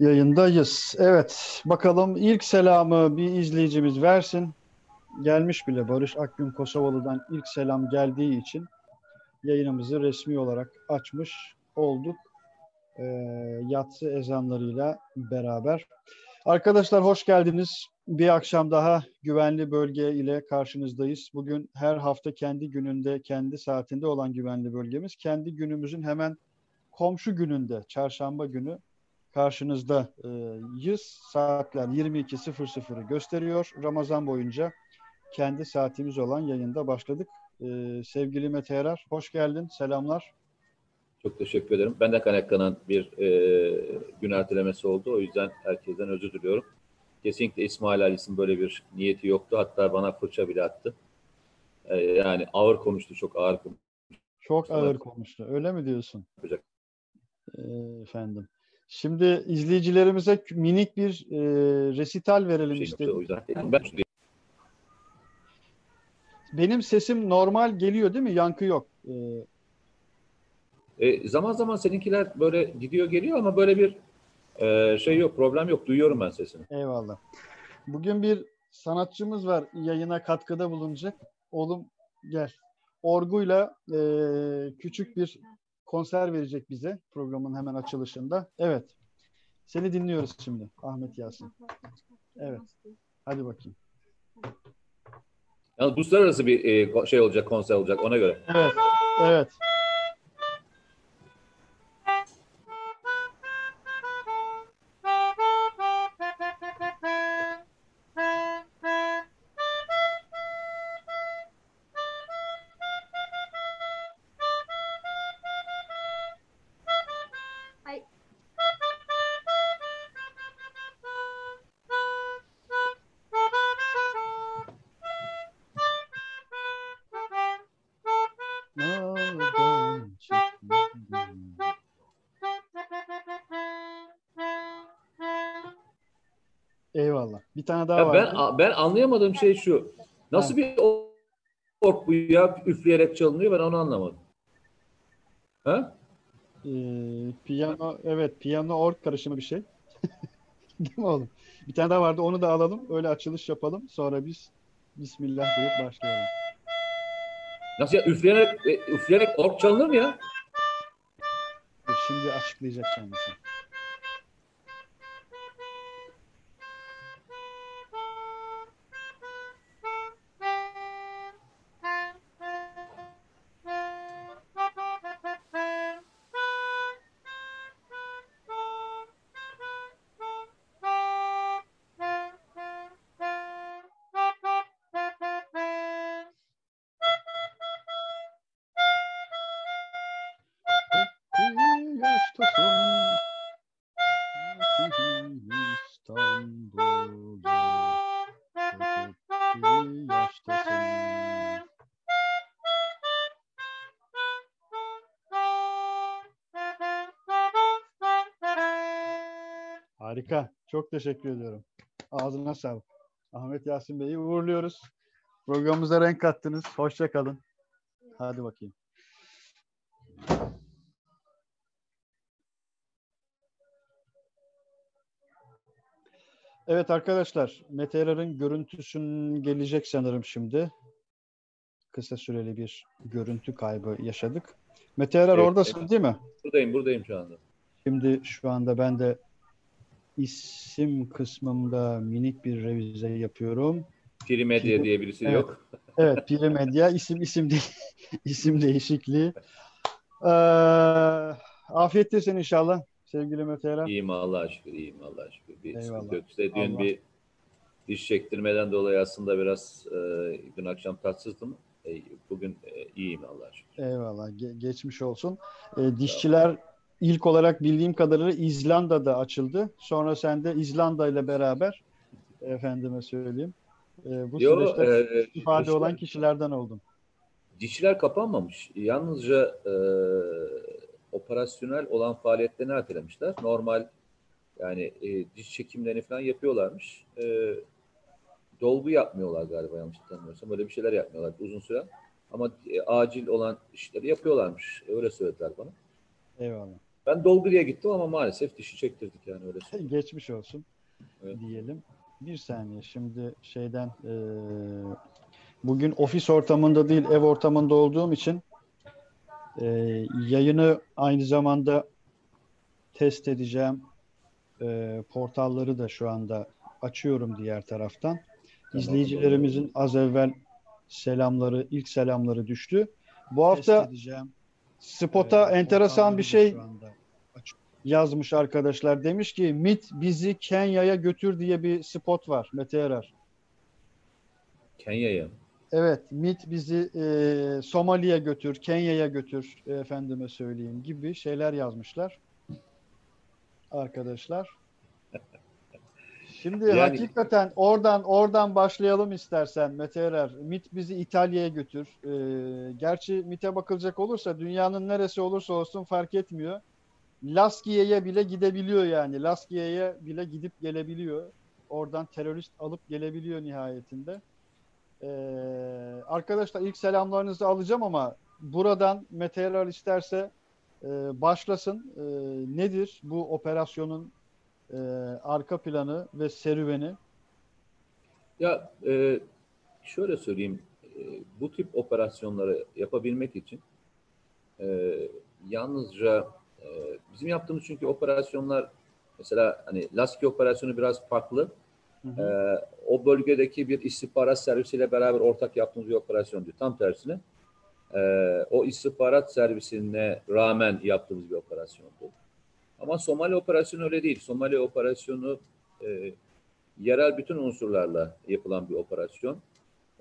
Yayındayız. Evet, bakalım ilk selamı bir izleyicimiz versin. Gelmiş bile Barış Akgün Kosovalı'dan ilk selam geldiği için yayınımızı resmi olarak açmış olduk. E, yatsı ezanlarıyla beraber. Arkadaşlar hoş geldiniz. Bir akşam daha güvenli bölge ile karşınızdayız. Bugün her hafta kendi gününde, kendi saatinde olan güvenli bölgemiz. Kendi günümüzün hemen komşu gününde, çarşamba günü karşınızdayız. Saatler 22.00'ı gösteriyor. Ramazan boyunca kendi saatimiz olan yayında başladık. Ee, sevgili Mete Erer, hoş geldin. Selamlar. Çok teşekkür ederim. Ben de kaynaklanan bir e, gün ertelemesi oldu. O yüzden herkesten özür diliyorum. Kesinlikle İsmail Alis'in böyle bir niyeti yoktu. Hatta bana fırça bile attı. E, yani ağır konuştu, çok ağır konuştu. Çok ağır konuştu. Öyle mi diyorsun? Yapacak. E, efendim. Şimdi izleyicilerimize minik bir e, resital verelim şey istedim. O yüzden ben Benim sesim normal geliyor değil mi? Yankı yok. Ee, e, zaman zaman seninkiler böyle gidiyor geliyor ama böyle bir e, şey yok, problem yok. Duyuyorum ben sesini. Eyvallah. Bugün bir sanatçımız var yayına katkıda bulunacak. Oğlum gel. Orguyla e, küçük bir konser verecek bize programın hemen açılışında. Evet. Seni dinliyoruz şimdi Ahmet Yasin. Evet. Hadi bakayım. Yalnız uluslararası bir e, şey olacak, konser olacak ona göre. Evet. Evet. Tane daha var. Ben ben anlayamadığım şey şu. Nasıl bir ork bu ya üfleyerek çalınıyor ben onu anlamadım. Ha? Ee, piyano evet piyano ork karışımı bir şey. Değil mi oğlum? Bir tane daha vardı onu da alalım. Öyle açılış yapalım. Sonra biz Bismillah deyip başlayalım. Nasıl ya üfleyerek, e, üfleyerek ork çalınır mı ya? Şimdi açıklayacak kendisi. Çok teşekkür ediyorum. Ağzına sağlık. Ahmet Yasin Bey'i uğurluyoruz. Programımıza renk kattınız. Hoşça kalın. Hadi bakayım. Evet arkadaşlar, Meteor'un görüntüsün gelecek sanırım şimdi. Kısa süreli bir görüntü kaybı yaşadık. Meteor evet, oradasın evet. değil mi? Buradayım, buradayım şu anda. Şimdi şu anda ben de isim kısmında minik bir revize yapıyorum. Piri Medya diye birisi evet. yok. evet, Piri Medya isim isim de isim değişikliği. Ee, afiyettesin inşallah sevgili Mete Eren. İyiyim Allah'a şükür, iyiyim Allah'a şükür. Bir Eyvallah. yok. İşte dün Allah. bir diş çektirmeden dolayı aslında biraz e, dün akşam tatsızdım. E, bugün e, iyiyim Allah'a şükür. Eyvallah. Ge- geçmiş olsun. E, dişçiler ilk olarak bildiğim kadarıyla İzlanda'da açıldı. Sonra sen de İzlanda ile beraber efendime söyleyeyim. E, bu Yo, süreçte e, ifade dişler, olan kişilerden oldum. Dişçiler kapanmamış. Yalnızca e, operasyonel olan faaliyetlerini ertelemişler. Normal yani e, diş çekimlerini falan yapıyorlarmış. E, dolgu yapmıyorlar galiba yanlış hatırlamıyorsam. Böyle bir şeyler yapmıyorlar uzun süre. Ama e, acil olan işleri yapıyorlarmış. Öyle söylediler bana. Eyvallah. Ben Dolguli'ye gittim ama maalesef dişi çektirdik yani öyle söyleyeyim. Geçmiş olsun Evet. diyelim. Bir saniye şimdi şeyden e, bugün ofis ortamında değil ev ortamında olduğum için e, yayını aynı zamanda test edeceğim. E, portalları da şu anda açıyorum diğer taraftan. Tamam. İzleyicilerimizin az evvel selamları, ilk selamları düştü. Bu hafta spota Ee, enteresan bir şey yazmış arkadaşlar. Demiş ki MIT bizi Kenya'ya götür diye bir spot var Mete Erer. Kenya'ya. Evet MIT bizi e, Somali'ye götür, Kenya'ya götür e, efendime söyleyeyim gibi şeyler yazmışlar. Arkadaşlar. Şimdi Yani- hakikaten oradan oradan başlayalım istersen Mete Erer. MIT bizi İtalya'ya götür. E, gerçi MIT'e bakılacak olursa dünyanın neresi olursa olsun fark etmiyor. Laskiye'ye bile gidebiliyor yani. Laskiye'ye bile gidip gelebiliyor. Oradan terörist alıp gelebiliyor nihayetinde. Ee, arkadaşlar ilk selamlarınızı alacağım ama buradan Mete Erer isterse e, başlasın. E, nedir bu operasyonun e, arka planı ve serüveni? Ya e, şöyle söyleyeyim, e, bu tip operasyonları yapabilmek için e, yalnızca e, bizim yaptığımız çünkü operasyonlar mesela hani Laski operasyonu biraz farklı. Hı E, hı. o bölgedeki bir istihbarat servisiyle beraber ortak yaptığımız bir operasyon değil. Tam tersine e, o istihbarat servisine rağmen yaptığımız bir operasyondu. Ama Somali operasyonu öyle değil. Somali operasyonu e, yerel bütün unsurlarla yapılan bir operasyon.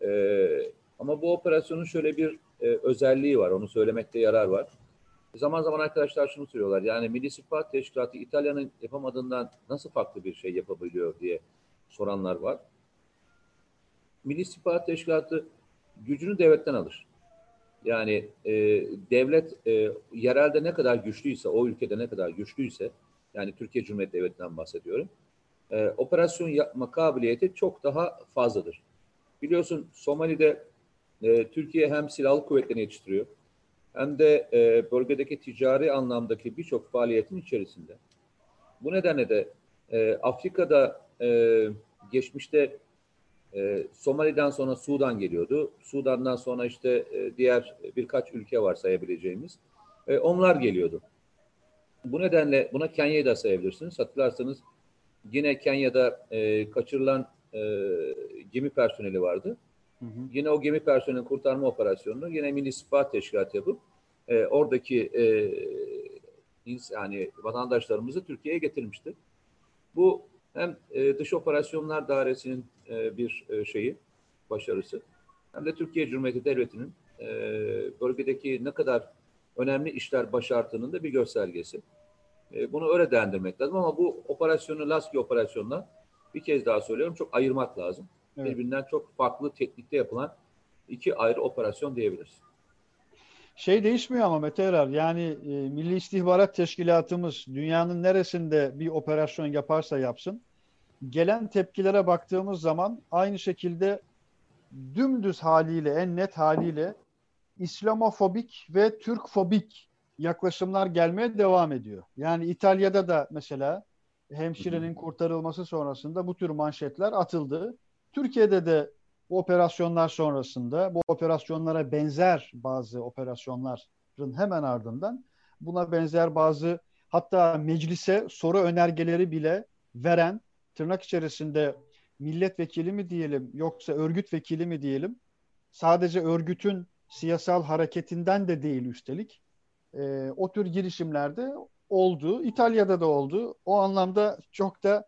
Ee, ama bu operasyonun şöyle bir e, özelliği var, onu söylemekte yarar var. Zaman zaman arkadaşlar şunu söylüyorlar, yani Milli İstihbarat Teşkilatı İtalya'nın yapamadığından nasıl farklı bir şey yapabiliyor diye soranlar var. Milli İstihbarat Teşkilatı gücünü devletten alır. Yani e, devlet e, yerelde ne kadar güçlüyse, o ülkede ne kadar güçlüyse, yani Türkiye Cumhuriyeti Devleti'nden bahsediyorum, e, operasyon yapma kabiliyeti çok daha fazladır. Biliyorsun Somali'de e, Türkiye hem silahlı kuvvetlerini yetiştiriyor hem de e, bölgedeki ticari anlamdaki birçok faaliyetin içerisinde. Bu nedenle de e, Afrika'da e, geçmişte e, Somali'den sonra Sudan geliyordu. Sudan'dan sonra işte e, diğer birkaç ülke var sayabileceğimiz. E, onlar geliyordu. Bu nedenle buna Kenya'yı da sayabilirsiniz. Hatırlarsanız Yine Kenya'da e, kaçırılan e, gemi personeli vardı. Hı. Yine o gemi personelinin kurtarma operasyonunu yine Milli İstihbarat Teşkilatı yapıp e, oradaki e, yani vatandaşlarımızı Türkiye'ye getirmişti. Bu hem e, dış operasyonlar dairesinin e, bir e, şeyi, başarısı hem de Türkiye Cumhuriyeti Devleti'nin e, bölgedeki ne kadar önemli işler başardığının da bir göstergesi. E, bunu öyle değerlendirmek lazım ama bu operasyonu Laski operasyonuna bir kez daha söylüyorum çok ayırmak lazım. Evet. Birbirinden çok farklı teknikte yapılan iki ayrı operasyon diyebiliriz. Şey değişmiyor ama Mete Erer, yani e, Milli İstihbarat Teşkilatımız dünyanın neresinde bir operasyon yaparsa yapsın, gelen tepkilere baktığımız zaman aynı şekilde dümdüz haliyle, en net haliyle İslamofobik ve Türkfobik yaklaşımlar gelmeye devam ediyor. Yani İtalya'da da mesela hemşirenin kurtarılması sonrasında bu tür manşetler atıldı. Türkiye'de de bu operasyonlar sonrasında bu operasyonlara benzer bazı operasyonların hemen ardından buna benzer bazı hatta meclise soru önergeleri bile veren tırnak içerisinde milletvekili mi diyelim yoksa örgüt vekili mi diyelim sadece örgütün siyasal hareketinden de değil üstelik e, o tür girişimlerde oldu. İtalya'da da oldu. O anlamda çok da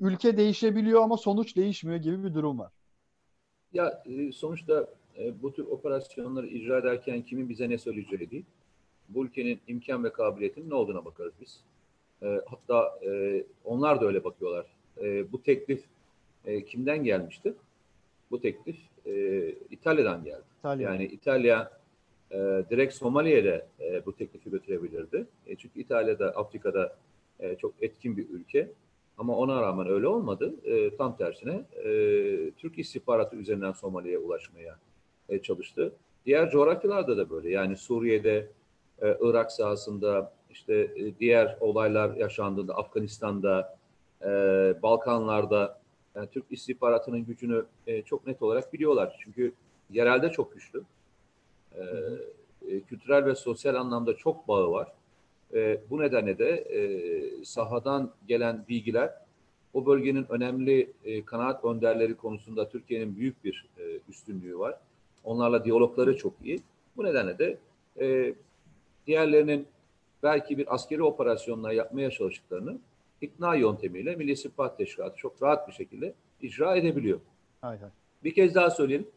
ülke değişebiliyor ama sonuç değişmiyor gibi bir durum var. Ya e, sonuçta e, bu tür operasyonları icra ederken kimin bize ne söyleyeceği değil. Bu ülkenin imkan ve kabiliyetinin ne olduğuna bakarız biz. E, hatta onlar da öyle bakıyorlar. Bu teklif kimden gelmişti? Bu teklif İtalya'dan geldi. İtalya. Yani İtalya e, direkt Somali'ye de e, bu teklifi götürebilirdi. E, çünkü İtalya'da Afrika'da e, çok etkin bir ülke. Ama ona rağmen öyle olmadı. E, tam tersine e, Türk istihbaratı üzerinden Somali'ye ulaşmaya e, çalıştı. Diğer coğrafyalarda da böyle. Yani Suriye'de, e, Irak sahasında, işte e, diğer olaylar yaşandığında Afganistan'da, e, Balkanlarda yani Türk istihbaratının gücünü e, çok net olarak biliyorlar. Çünkü yerelde çok güçlü. E, e, kültürel ve sosyal anlamda çok bağı var. E, bu nedenle de e, sahadan gelen bilgiler o bölgenin önemli e, kanaat önderleri konusunda Türkiye'nin büyük bir e, üstünlüğü var. Onlarla diyalogları çok iyi. Bu nedenle de e, diğerlerinin belki bir askeri operasyonla yapmaya çalıştıklarını ikna yöntemiyle Milli İstihbarat Teşkilatı çok rahat bir şekilde icra edebiliyor. Hay. Bir kez daha söyleyelim.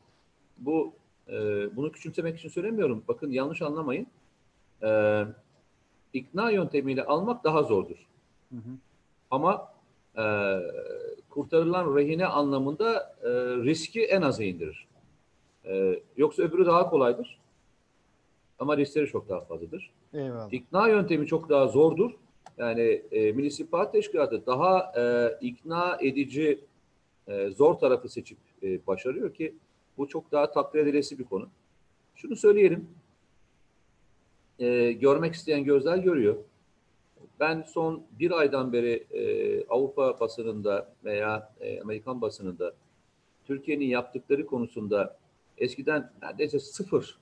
Bu e, bunu küçümsemek için söylemiyorum. Bakın yanlış anlamayın. E, ikna yöntemiyle almak daha zordur. Hı hı. Ama e, kurtarılan rehine anlamında e, riski en aza indirir. E, yoksa öbürü daha kolaydır. Ama riskleri çok daha fazladır. Eyvallah. İkna yöntemi çok daha zordur. Yani e, Milli Teşkilatı daha e, ikna edici e, zor tarafı seçip e, başarıyor ki bu çok daha takdir edilesi bir konu. Şunu söyleyelim. E, görmek isteyen gözler görüyor. Ben son bir aydan beri e, Avrupa basınında veya e, Amerikan basınında Türkiye'nin yaptıkları konusunda eskiden neredeyse sıfır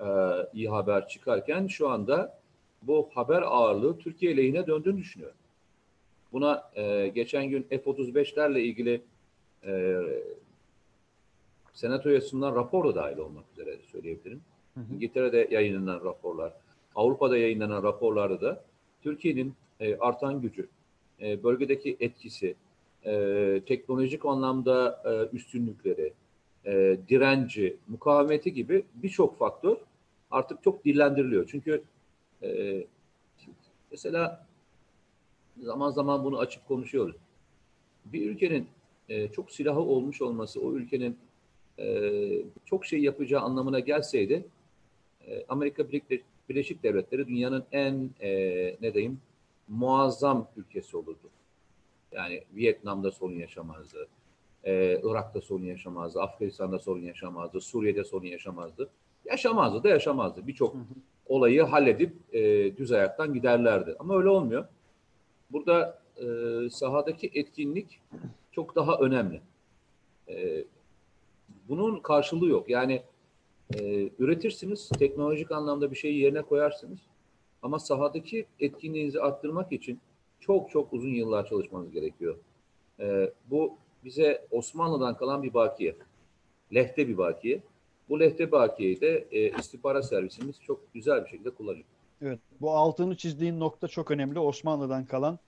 e, iyi haber çıkarken şu anda bu haber ağırlığı Türkiye lehine döndüğünü düşünüyorum. Buna e, geçen gün F-35'lerle ilgili e, senatoya sunulan rapor da dahil olmak üzere söyleyebilirim. Hı hı. İngiltere'de yayınlanan raporlar, Avrupa'da yayınlanan raporlarda da Türkiye'nin e, artan gücü, e, bölgedeki etkisi, e, teknolojik anlamda e, üstünlükleri, e, direnci, mukavemeti gibi birçok faktör artık çok dillendiriliyor. Çünkü e, mesela zaman zaman bunu açık konuşuyoruz. Bir ülkenin e, çok silahı olmuş olması, o ülkenin e, çok şey yapacağı anlamına gelseydi, e, Amerika Birleşik, Birleşik Devletleri dünyanın en e, ne diyeyim muazzam ülkesi olurdu. Yani Vietnam'da sorun yaşamazdı, e, Irak'ta sorun yaşamazdı, Afganistan'da sorun yaşamazdı, Suriye'de sorun yaşamazdı. Yaşamazdı da yaşamazdı. Birçok olayı halledip e, düz ayaktan giderlerdi. Ama öyle olmuyor. Burada e, sahadaki etkinlik çok daha önemli. E, bunun karşılığı yok. Yani e, üretirsiniz, teknolojik anlamda bir şeyi yerine koyarsınız. Ama sahadaki etkinliğinizi arttırmak için çok çok uzun yıllar çalışmanız gerekiyor. E, bu bize Osmanlı'dan kalan bir bakiye. Lehte bir bakiye. Bu lehte bakiyeyi de e, istihbarat servisimiz çok güzel bir şekilde kullanıyor. Evet. Bu altını çizdiğin nokta çok önemli. Osmanlı'dan kalan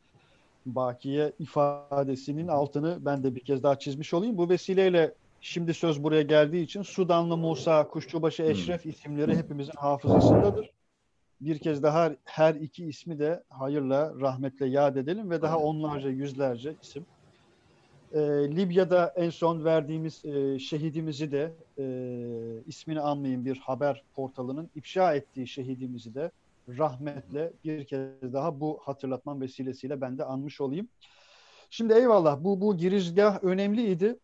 bakiye ifadesinin altını ben de bir kez daha çizmiş olayım. Bu vesileyle şimdi söz buraya geldiği için Sudanlı Musa, Kuşçubaşı Eşref isimleri hepimizin hafızasındadır. Bir kez daha her iki ismi de hayırla, rahmetle yad edelim ve daha onlarca, yüzlerce isim. Ee, Libya'da en son verdiğimiz e, şehidimizi de e, ismini anmayın bir haber portalının ifşa ettiği şehidimizi de rahmetle bir kez daha bu hatırlatmam vesilesiyle ben de anmış olayım. Şimdi eyvallah bu bu girizgah önemliydi.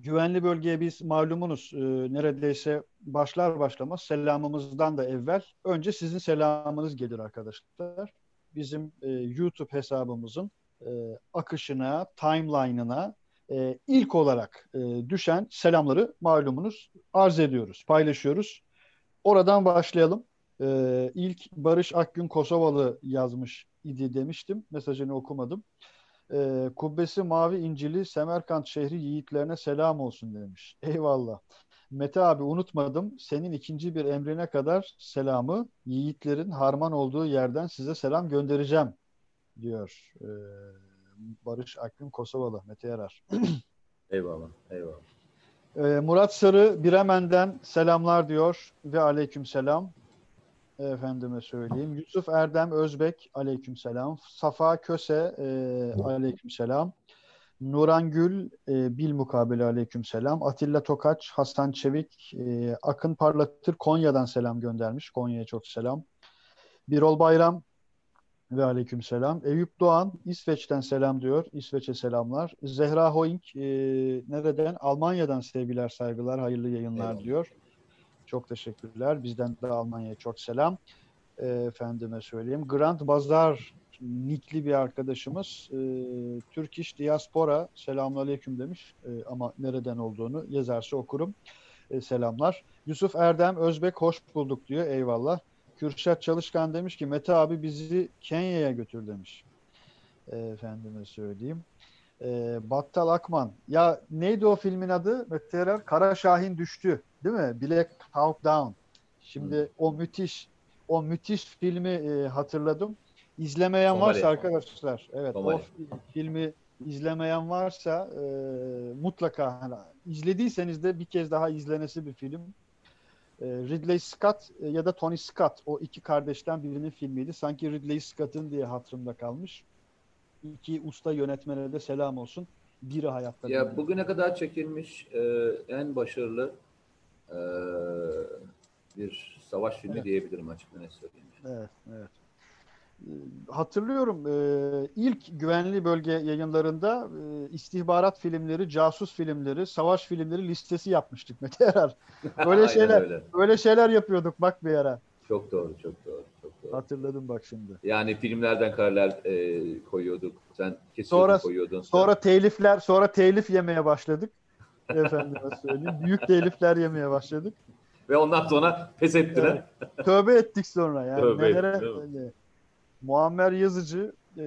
Güvenli bölgeye biz malumunuz e, neredeyse başlar başlamaz selamımızdan da evvel önce sizin selamınız gelir arkadaşlar. Bizim e, YouTube hesabımızın e, akışına, timeline'ına e, ilk olarak e, düşen selamları malumunuz arz ediyoruz, paylaşıyoruz. Oradan başlayalım. Ee, ilk Barış Akgün Kosovalı yazmış idi demiştim. Mesajını okumadım. Ee, kubbesi mavi incili Semerkant şehri yiğitlerine selam olsun demiş. Eyvallah. Mete abi unutmadım. Senin ikinci bir emrine kadar selamı yiğitlerin harman olduğu yerden size selam göndereceğim diyor ee, Barış Akgün Kosovalı Mete Yarar. Eyvallah, eyvallah. Ee, Murat Sarı Biremen'den selamlar diyor ve aleyküm selam. Efendime söyleyeyim. Yusuf Erdem Özbek aleyküm selam. Safa Köse e, aleyküm selam. Nuran Gül e, bil mukabele aleyküm selam. Atilla Tokaç, Hasan Çevik, e, Akın Parlatır Konya'dan selam göndermiş. Konya'ya çok selam. Birol Bayram ve aleyküm selam. Eyüp Doğan İsveç'ten selam diyor. İsveç'e selamlar. Zehra Hoink e, nereden? Almanya'dan sevgiler saygılar hayırlı yayınlar Eyvallah. diyor. Çok teşekkürler. Bizden de Almanya'ya çok selam. E, efendime söyleyeyim. Grant Bazar nikli bir arkadaşımız e, Türk İş Diaspora selamünaleyküm demiş e, ama nereden olduğunu yazarsa okurum. E, selamlar. Yusuf Erdem Özbek hoş bulduk diyor. Eyvallah. Kürşat Çalışkan demiş ki Mete abi bizi Kenya'ya götür demiş. E, efendime söyleyeyim. E, Battal Akman. Ya neydi o filmin adı? Mete Erer? Kara Şahin düştü. Değil mi? Black Hawk Down. Şimdi hmm. o müthiş o müthiş filmi e, hatırladım. İzlemeyen Somali. varsa arkadaşlar, evet Somali. o filmi izlemeyen varsa e, mutlaka hani, izlediyseniz de bir kez daha izlenesi bir film. E, Ridley Scott e, ya da Tony Scott o iki kardeşten birinin filmiydi. Sanki Ridley Scott'ın diye hatırımda kalmış. İki usta yönetmene de selam olsun. Biri hayatta. Ya yani. bugüne kadar çekilmiş e, en başarılı e, bir savaş filmi evet. diyebilirim açık ne söyleyeyim. Evet, evet. Ee, hatırlıyorum e, ilk güvenli bölge yayınlarında e, istihbarat filmleri, casus filmleri, savaş filmleri listesi yapmıştık Mete Erar. Böyle şeyler öyle. böyle şeyler yapıyorduk bak bir ara. Çok doğru, çok doğru. Hatırladım bak şimdi. Yani filmlerden kareler e, koyuyorduk. Sen kesiyordun, sonra, koyuyordun. Sonra telifler, sonra telif yemeye başladık. Efendime söyleyeyim. Büyük telifler yemeye başladık. Ve ondan sonra pes ettiler. Evet. Tövbe ettik sonra yani. Tövbe nelere, ettik, Muammer Yazıcı e,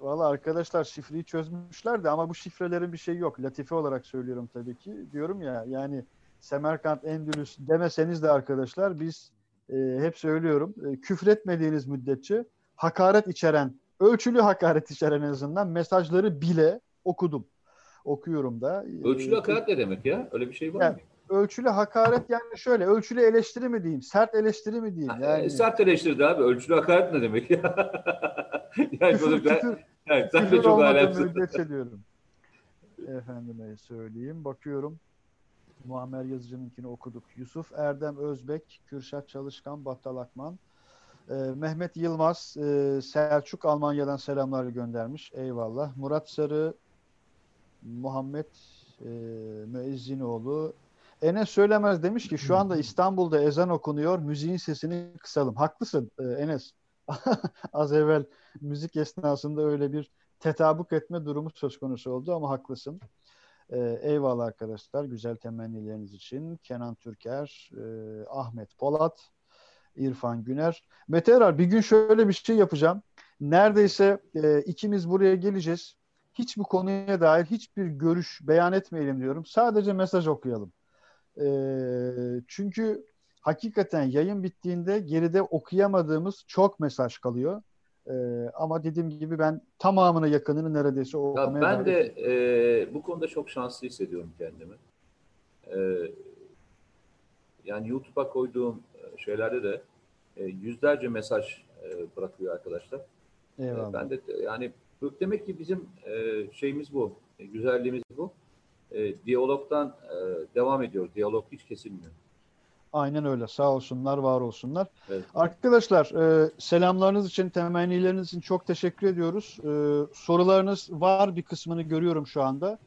valla arkadaşlar şifreyi çözmüşlerdi ama bu şifrelerin bir şeyi yok. Latife olarak söylüyorum tabii ki. Diyorum ya yani Semerkant Endülüs demeseniz de arkadaşlar biz e, hep söylüyorum e, küfretmediğiniz müddetçe hakaret içeren, ölçülü hakaret içeren en azından mesajları bile okudum. Okuyorum da. Ölçülü hakaret ne demek ya? Öyle bir şey var yani, mı? ölçülü hakaret yani şöyle ölçülü eleştiri mi diyeyim sert eleştiri mi diyeyim yani. E, sert eleştiri abi ölçülü hakaret ne demek ya? yani küfür, ben, küfür, yani sen küfür de çok alemsin. diyorum. Efendime söyleyeyim bakıyorum. Muammer Yazıcı'nınkini okuduk. Yusuf Erdem Özbek, Kürşat Çalışkan, Battal Akman. Ee, Mehmet Yılmaz, e, Selçuk Almanya'dan selamlar göndermiş. Eyvallah. Murat Sarı, Muhammed e, Müezzinoğlu, Enes Söylemez demiş ki şu anda İstanbul'da ezan okunuyor. Müziğin sesini kısalım. Haklısın e, Enes. Az evvel müzik esnasında öyle bir tetabuk etme durumu söz konusu oldu ama haklısın. Ee, eyvallah arkadaşlar güzel temennileriniz için. Kenan Türker, e, Ahmet Polat, İrfan Güner. Mete Erar bir gün şöyle bir şey yapacağım. Neredeyse e, ikimiz buraya geleceğiz. Hiç bu konuya dair hiçbir görüş beyan etmeyelim diyorum. Sadece mesaj okuyalım. E, çünkü hakikaten yayın bittiğinde geride okuyamadığımız çok mesaj kalıyor. E, ama dediğim gibi ben tamamına yakınını neredeyse okumaya ya Ben de e, bu konuda çok şanslı hissediyorum kendimi. E, yani YouTube'a koyduğum şeylerde de e, yüzlerce mesaj e, bırakıyor arkadaşlar. Eyvallah. E, ben de yani demek ki bizim e, şeyimiz bu, e, güzelliğimiz bu e, diyalogdan e, devam ediyor. Diyalog hiç kesilmiyor. Aynen öyle. Sağ olsunlar, var olsunlar. Evet. Arkadaşlar e, selamlarınız için, temennileriniz için çok teşekkür ediyoruz. E, sorularınız var bir kısmını görüyorum şu anda.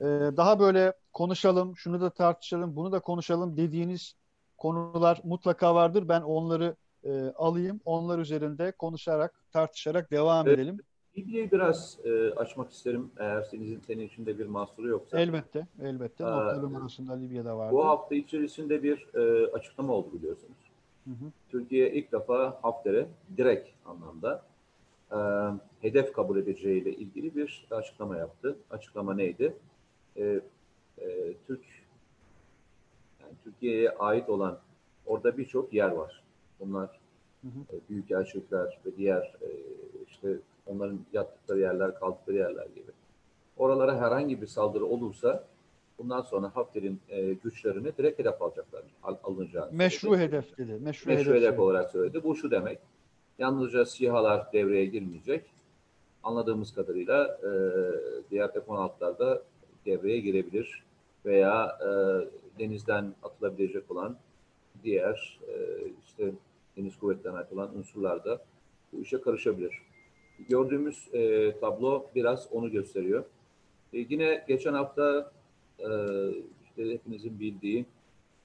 E, daha böyle konuşalım, şunu da tartışalım, bunu da konuşalım dediğiniz konular mutlaka vardır. Ben onları e, alayım, onlar üzerinde konuşarak, tartışarak devam evet. edelim. Libya'yı biraz e, açmak isterim eğer senin, senin içinde bir mahsuru yoksa. Elbette, elbette. Notlarım arasında Libya'da vardı. Bu hafta içerisinde bir e, açıklama oldu biliyorsunuz. Hı hı. Türkiye ilk defa Hafter'e direkt anlamda e, hedef kabul edeceğiyle ilgili bir açıklama yaptı. Açıklama neydi? E, e, Türk yani Türkiye'ye ait olan orada birçok yer var. Bunlar hı hı. E, büyük elçilikler ve diğer e, işte onların yattıkları yerler, kaldıkları yerler gibi. Oralara herhangi bir saldırı olursa bundan sonra Hafter'in e, güçlerini direkt hedef alacaklar. Al, alınacağı. Meşru söyledi. hedef dedi. Meşru, Meşru hedef, hedef olarak söyledi. Bu şu demek. Yalnızca SİHA'lar devreye girmeyecek. Anladığımız kadarıyla e, diğer F-16'lar da devreye girebilir veya e, denizden atılabilecek olan diğer e, işte deniz kuvvetlerine ait olan unsurlar da bu işe karışabilir. Gördüğümüz e, tablo biraz onu gösteriyor. E, yine geçen hafta e, işte hepinizin bildiği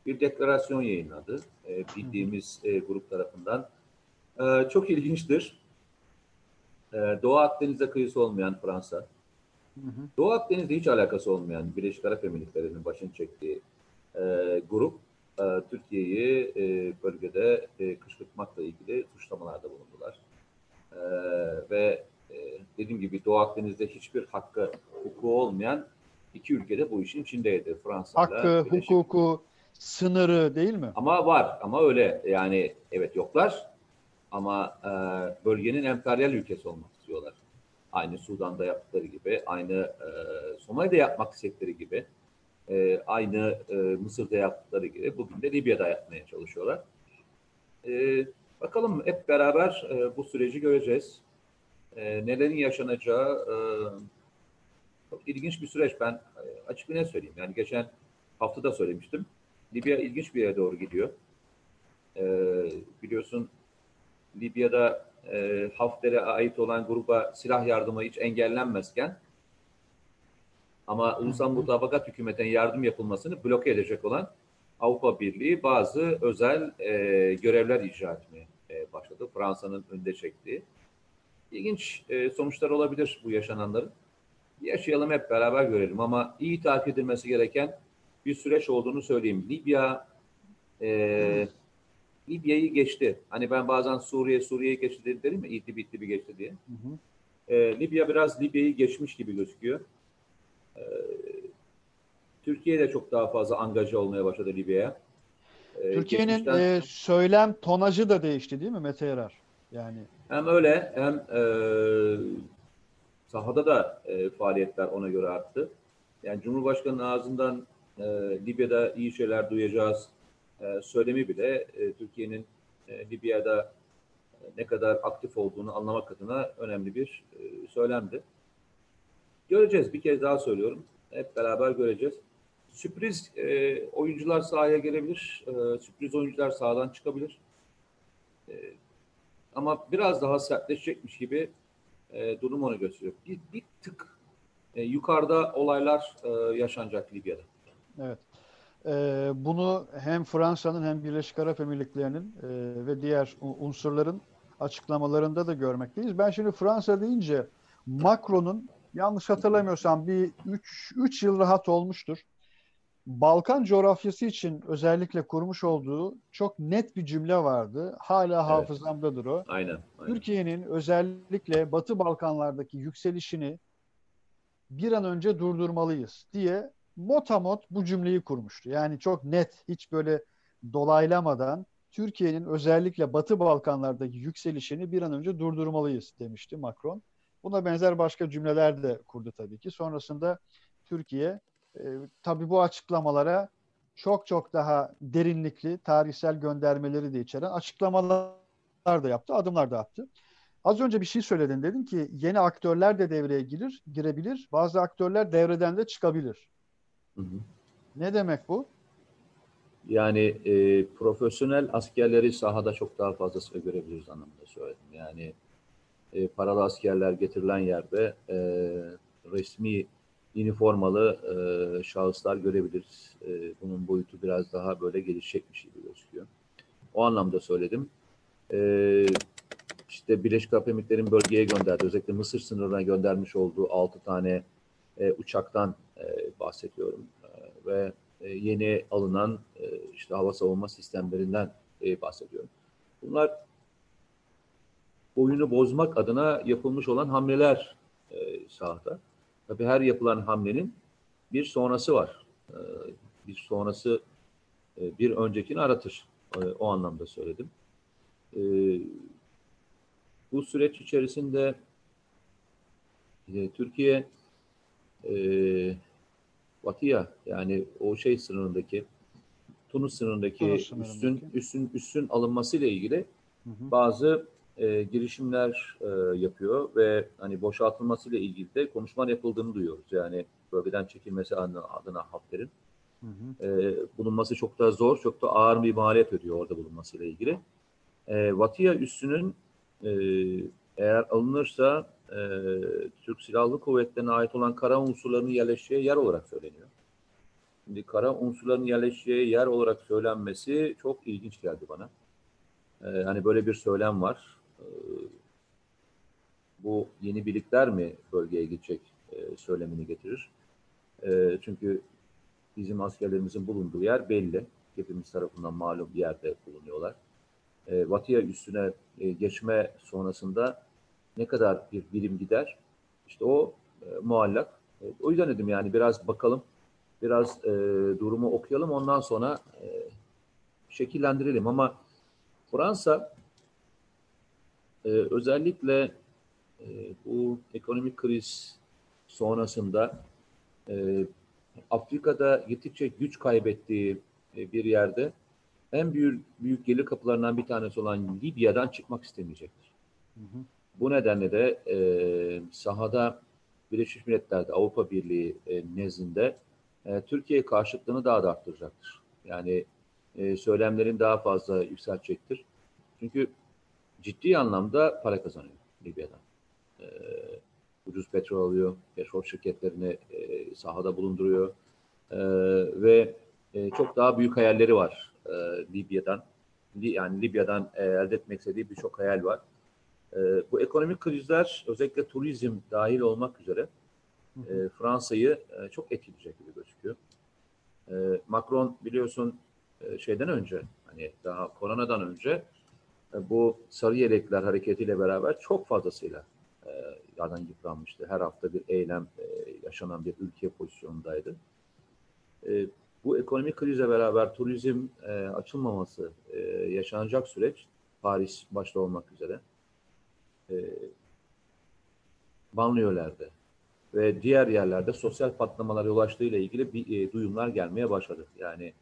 bir deklarasyon yayınladı. E, bildiğimiz e, grup tarafından Ee, çok ilginçtir. Ee, Doğu Akdeniz'e kıyısı olmayan Fransa, Hı hı. Doğu Akdeniz'le hiç alakası olmayan Birleşik Arap Emirlikleri'nin başını çektiği e, grup e, Türkiye'yi e, bölgede e, kışkırtmakla ilgili suçlamalarda bulundular. E, ve e, dediğim gibi Doğu Akdeniz'de hiçbir hakkı, hukuku olmayan iki ülkede bu işin içindeydi. Fransa Hakkı, hukuku, sınırı değil mi? Ama var, ama öyle yani evet yoklar ama e, bölgenin emperyal ülkesi olmak istiyorlar. Aynı Sudan'da yaptıkları gibi, aynı e, Somali'de yapmak istedikleri gibi, e, aynı e, Mısır'da yaptıkları gibi bugün de Libya'da yapmaya çalışıyorlar. E, bakalım hep beraber e, bu süreci göreceğiz. E, nelerin yaşanacağı e, çok ilginç bir süreç. Ben e, açık bir ne söyleyeyim. Yani geçen hafta da söylemiştim. Libya ilginç bir yere doğru gidiyor. E, biliyorsun Libya'da e, Hafter'e ait olan gruba silah yardımı hiç engellenmezken ama ulusal mutabakat hükümetin yardım yapılmasını bloke edecek olan Avrupa Birliği bazı özel e, görevler icra etmeye başladı. Fransa'nın önde çektiği. İlginç e, sonuçlar olabilir bu yaşananların. Yaşayalım hep beraber görelim ama iyi takip edilmesi gereken bir süreç olduğunu söyleyeyim. Libya e, Libya'yı geçti. Hani ben bazen Suriye Suriye'yi geçti dedim mi? İdlib İdlib'i geçti diye. Hı hı. E, Libya biraz Libya'yı geçmiş gibi gözüküyor. E, Türkiye de çok daha fazla angaja olmaya başladı Libya'ya. E, Türkiye'nin e, söylem tonajı da değişti değil mi Mete Yarar? Yani Hem öyle hem e, sahada da e, faaliyetler ona göre arttı. Yani Cumhurbaşkanı'nın ağzından e, Libya'da iyi şeyler duyacağız e, söylemi bile e, Türkiye'nin e, Libya'da e, ne kadar aktif olduğunu anlamak adına önemli bir e, söylemdi. Göreceğiz. Bir kez daha söylüyorum. Hep beraber göreceğiz. Sürpriz e, oyuncular sahaya gelebilir. E, sürpriz oyuncular sahadan çıkabilir. E, ama biraz daha sertleşecekmiş gibi e, durum onu gösteriyor. Bir, bir tık e, yukarıda olaylar e, yaşanacak Libya'da. evet. E, bunu hem Fransa'nın hem Birleşik Arap Emirlikleri'nin e, ve diğer unsurların açıklamalarında da görmekteyiz. Ben şimdi Fransa deyince Macron'un yanlış hatırlamıyorsam bir 3 3 yıl rahat olmuştur. Balkan coğrafyası için özellikle kurmuş olduğu çok net bir cümle vardı. Hala hafızamdadır o. Aynen. aynen. Türkiye'nin özellikle Batı Balkanlardaki yükselişini bir an önce durdurmalıyız diye motamot bu cümleyi kurmuştu. Yani çok net, hiç böyle dolaylamadan Türkiye'nin özellikle Batı Balkanlardaki yükselişini bir an önce durdurmalıyız demişti Macron. Buna benzer başka cümleler de kurdu tabii ki. Sonrasında Türkiye e, tabii bu açıklamalara çok çok daha derinlikli tarihsel göndermeleri de içeren açıklamalar da yaptı, adımlar da attı. Az önce bir şey söyledin dedin ki yeni aktörler de devreye girir, girebilir. Bazı aktörler devreden de çıkabilir. Hı hı. Ne demek bu? Yani e, profesyonel askerleri sahada çok daha fazlasıyla görebiliriz anlamında söyledim. Yani e, paralı askerler getirilen yerde e, resmi üniformalı e, şahıslar görebiliriz. E, bunun boyutu biraz daha böyle gelişecekmiş gibi gözüküyor. O anlamda söyledim. E, işte Birleşik Arap Emirlikleri'nin bölgeye gönderdi. Özellikle Mısır sınırına göndermiş olduğu 6 tane e, uçaktan e, bahsediyorum. E, ve e, yeni alınan e, işte hava savunma sistemlerinden e, bahsediyorum. Bunlar oyunu bozmak adına yapılmış olan hamleler e, sahada. Tabii her yapılan hamlenin bir sonrası var. E, bir sonrası e, bir öncekini aratır. E, o anlamda söyledim. E, bu süreç içerisinde e, Türkiye e, Batı'ya yani o şey sınırındaki Tunus sınırındaki Tunus sınırındaki. üstün üstün üstün alınması ile ilgili Hı hı. bazı e, girişimler e, yapıyor ve hani boşaltılması ile ilgili de konuşmalar yapıldığını duyuyoruz. Yani bölgeden çekilmesi adına, adına Hafter'in Hı hı. e, bulunması çok da zor, çok da ağır bir maliyet ödüyor orada bulunması ile ilgili. E, Vatia üssünün e, eğer alınırsa e, Türk Silahlı Kuvvetleri'ne ait olan kara unsurlarının yerleşeceği yer olarak söyleniyor. Şimdi kara unsurların yerleşeceği yer olarak söylenmesi çok ilginç geldi bana. E, hani böyle bir söylem var. Bu yeni birlikler mi bölgeye gidecek e, söylemini getirir. E, çünkü bizim askerlerimizin bulunduğu yer belli. Hepimiz tarafından malum bir yerde bulunuyorlar. E, üstüne e, geçme sonrasında ne kadar bir birim gider? İşte o muallak. O yüzden dedim yani biraz bakalım, biraz durumu okuyalım ondan sonra şekillendirelim. Ama Fransa e, özellikle e, bu ekonomik kriz sonrasında e, Afrika'da gittikçe güç kaybettiği e, bir yerde en büyük, büyük gelir kapılarından bir tanesi olan Libya'dan çıkmak istemeyecektir. Hı hı. Bu nedenle de e, sahada Birleşmiş Milletler'de Avrupa Birliği e, nezdinde e, Türkiye karşıtlığını daha da arttıracaktır. Yani e, söylemlerin daha fazla yükseltecektir. Çünkü ciddi anlamda para kazanıyor Libya'dan. E, ucuz petrol alıyor, petrol şirketlerini e, sahada bulunduruyor e, ve e, çok daha büyük hayalleri var e, Libya'dan. Yani Libya'dan e, elde etmek istediği birçok hayal var. E, bu ekonomik krizler özellikle turizm dahil olmak üzere e, Fransa'yı e, çok etkileyecek gibi gözüküyor. E, Macron biliyorsun e, şeyden önce hani daha koronadan önce bu sarı yelekler hareketiyle beraber çok fazlasıyla e, yardan yıpranmıştı. Her hafta bir eylem e, yaşanan bir ülke pozisyonundaydı. E, bu ekonomik krize beraber turizm e, açılmaması e, yaşanacak süreç Paris başta olmak üzere e, banliyölerde ve diğer yerlerde sosyal patlamalara yol açtığı ile ilgili bir e, duyumlar gelmeye başladı. Yani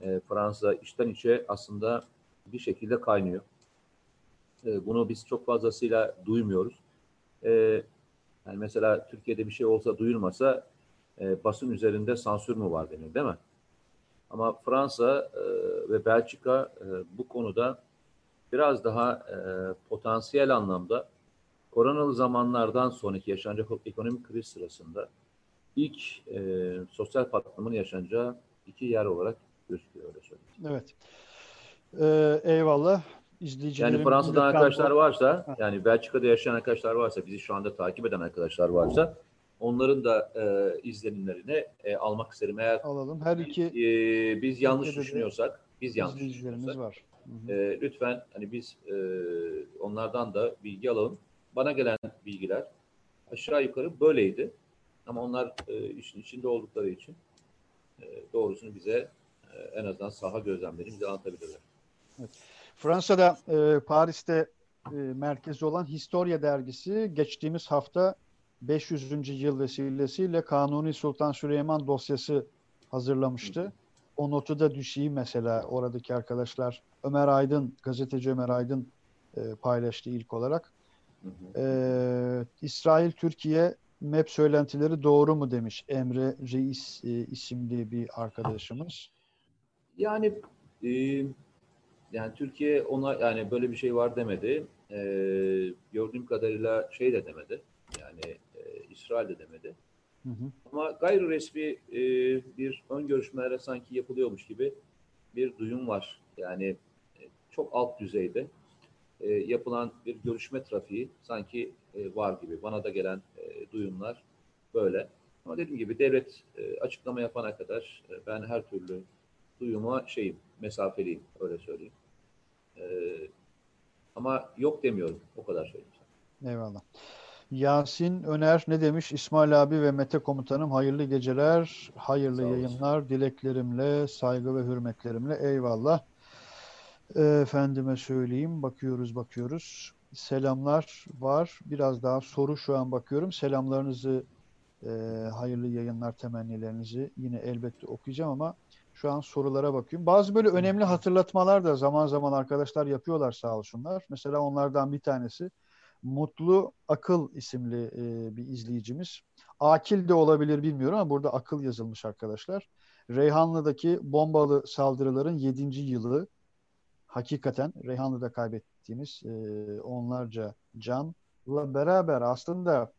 e, Fransa içten içe aslında bir şekilde kaynıyor. E, bunu biz çok fazlasıyla duymuyoruz. E, yani mesela Türkiye'de bir şey olsa duyulmasa e, basın üzerinde sansür mü var denir değil mi? Ama Fransa ve Belçika bu konuda biraz daha potansiyel anlamda koronalı zamanlardan sonraki yaşanacak ekonomik kriz sırasında ilk sosyal patlamanın yaşanacağı iki yer olarak gözüküyor öyle. Evet. Ee, eyvallah. İzleyicilerim yani Fransa'dan arkadaşlar varsa, ha. yani Belçika'da yaşayan arkadaşlar varsa, bizi şu anda takip eden arkadaşlar varsa onların da e, izlenimlerini e, almak isterim. Eğer alalım. Her iki e, biz yanlış düşünüyorsak, biz yanlış düşünüyorsak var. Hı hı. E, lütfen hani biz e, onlardan da bilgi alalım. Bana gelen bilgiler aşağı yukarı böyleydi. Ama onlar e, işin içinde oldukları için e, doğrusunu bize e, en azından saha gözlemlerini bize anlatabilirler. Evet. Fransa'da e, Paris'te e, merkezi olan Historia dergisi geçtiğimiz hafta 500. yıl vesilesiyle Kanuni Sultan Süleyman dosyası hazırlamıştı. O notu da düşeyim mesela oradaki arkadaşlar. Ömer Aydın, gazeteci Ömer Aydın e, paylaştı ilk olarak. Ee, İsrail Türkiye MEP söylentileri doğru mu demiş Emre Reis e, isimli bir arkadaşımız. Yani e, yani Türkiye ona yani böyle bir şey var demedi. E, gördüğüm kadarıyla şey de demedi. Yani e, İsrail de demedi. Hı hı. Ama gayri resmi e, bir ön görüşmelere sanki yapılıyormuş gibi bir duyum var. Yani e, çok alt düzeyde e, yapılan bir görüşme trafiği sanki e, var gibi. Bana da gelen e, duyumlar böyle. Ama dediğim gibi devlet e, açıklama yapana kadar e, ben her türlü duyuma şeyim, mesafeliyim öyle söyleyeyim. E, ama yok demiyorum. O kadar söyleyeyim sana. Eyvallah. Yasin Öner ne demiş? İsmail abi ve Mete komutanım hayırlı geceler, hayırlı yayınlar, dileklerimle, saygı ve hürmetlerimle eyvallah. Efendime söyleyeyim. Bakıyoruz bakıyoruz. Selamlar var. Biraz daha soru şu an bakıyorum. Selamlarınızı e, hayırlı yayınlar temennilerinizi yine elbette okuyacağım ama şu an sorulara bakıyorum. Bazı böyle önemli hatırlatmalar da zaman zaman arkadaşlar yapıyorlar sağ olsunlar. Mesela onlardan bir tanesi Mutlu Akıl isimli e, bir izleyicimiz. Akil de olabilir bilmiyorum ama burada akıl yazılmış arkadaşlar. Reyhanlı'daki bombalı saldırıların 7. yılı hakikaten Reyhanlı'da kaybettiğimiz e, onlarca canla beraber aslında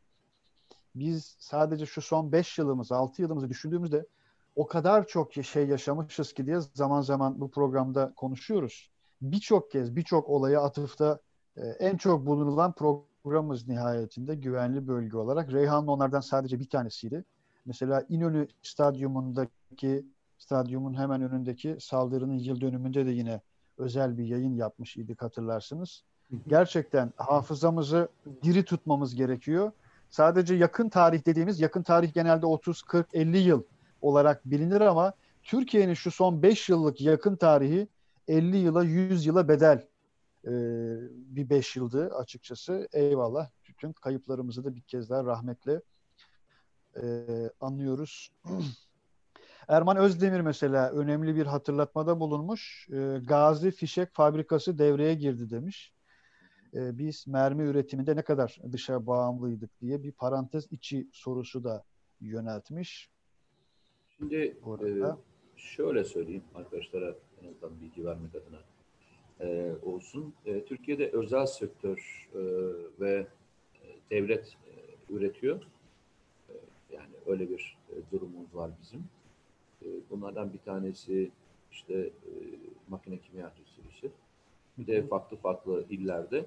biz sadece şu son 5 yılımız, 6 yılımızı düşündüğümüzde o kadar çok şey yaşamışız ki diye zaman zaman bu programda konuşuyoruz. birçok kez birçok olaya atıfta e, en çok bulunulan programımız nihayetinde güvenli bölge olarak. Reyhanlı onlardan sadece bir tanesiydi. Mesela İnönü Stadyumundaki stadyumun hemen önündeki saldırının yıl dönümünde de yine özel bir yayın yapmış idik hatırlarsınız. Gerçekten hafızamızı diri tutmamız gerekiyor. Sadece yakın tarih dediğimiz yakın tarih genelde 30, 40, 50 yıl olarak bilinir ama Türkiye'nin şu son 5 yıllık yakın tarihi 50 yıla 100 yıla bedel ee, bir 5 yıldı açıkçası. Eyvallah. Bütün kayıplarımızı da bir kez daha rahmetle e, anlıyoruz. Erman Özdemir mesela önemli bir hatırlatmada bulunmuş. E, Gazi Fişek Fabrikası devreye girdi demiş. E, biz mermi üretiminde ne kadar dışa bağımlıydık diye bir parantez içi sorusu da yöneltmiş. Şimdi e, şöyle söyleyeyim arkadaşlara en azından bilgi vermek adına e, olsun. E, Türkiye'de özel sektör e, ve devlet e, üretiyor. E, yani öyle bir e, durumumuz var bizim. E, bunlardan bir tanesi işte e, makine kimya tesisi. Bir de farklı farklı illerde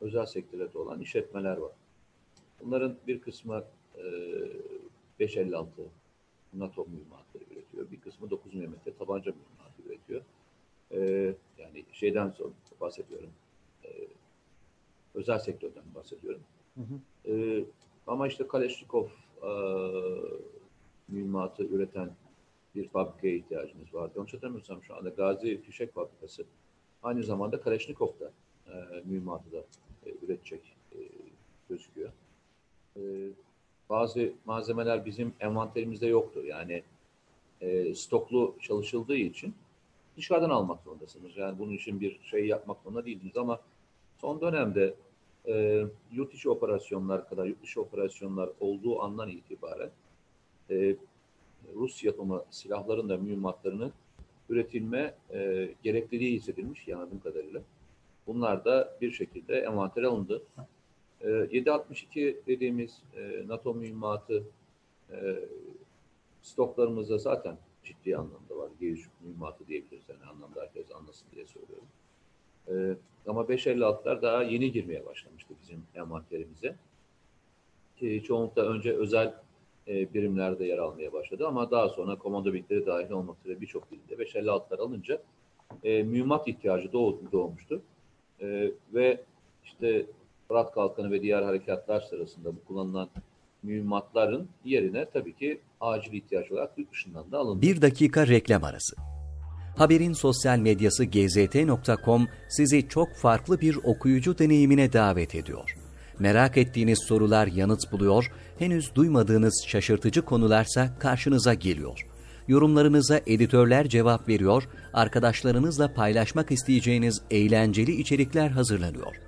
özel sektörde olan işletmeler var. Bunların bir kısmı e, 556 NATO mühimmatları üretiyor. Bir kısmı 9 mm tabanca mühimmatı üretiyor. E, yani şeyden sonra bahsediyorum. E, özel sektörden bahsediyorum. Hı hı. E, ama işte Kalashnikov e, mühimmatı üreten bir fabrikaya ihtiyacımız vardı. Yanlış hatırlamıyorsam şu anda Gazi Fişek Fabrikası aynı zamanda Kalashnikov'da e, mühimmatı da e, üretecek e, gözüküyor. E, bazı malzemeler bizim envanterimizde yoktu. Yani e, stoklu çalışıldığı için dışarıdan almak zorundasınız. Yani bunun için bir şey yapmak zorunda değildiniz ama son dönemde e, yurt içi operasyonlar kadar yurt dışı operasyonlar olduğu andan itibaren e, Rus yapımı silahların da mühimmatlarını üretilme e, gerekliliği hissedilmiş anladığım kadarıyla. Bunlar da bir şekilde envantere alındı. E, 7.62 dediğimiz e, NATO mühimmatı e, stoklarımızda zaten ciddi anlamda var. G3 mühimmatı diyebiliriz. Yani anlamda herkes anlasın diye söylüyorum. E, ama 5.56'lar daha yeni girmeye başlamıştı bizim envanterimize. E, çoğunlukla önce özel e, birimlerde yer almaya başladı ama daha sonra komando birlikleri dahil olmak üzere birçok dilde 556'lar alınca mühimmat ihtiyacı doğ, doğmuştu. Ve işte Fırat Kalkanı ve diğer harekatlar sırasında bu kullanılan mühimmatların yerine tabii ki acil ihtiyaç olarak yurt dışından da alındı. Bir dakika reklam arası. Haberin sosyal medyası gzt.com sizi çok farklı bir okuyucu deneyimine davet ediyor. Merak ettiğiniz sorular yanıt buluyor, henüz duymadığınız şaşırtıcı konularsa karşınıza geliyor. Yorumlarınıza editörler cevap veriyor, arkadaşlarınızla paylaşmak isteyeceğiniz eğlenceli içerikler hazırlanıyor.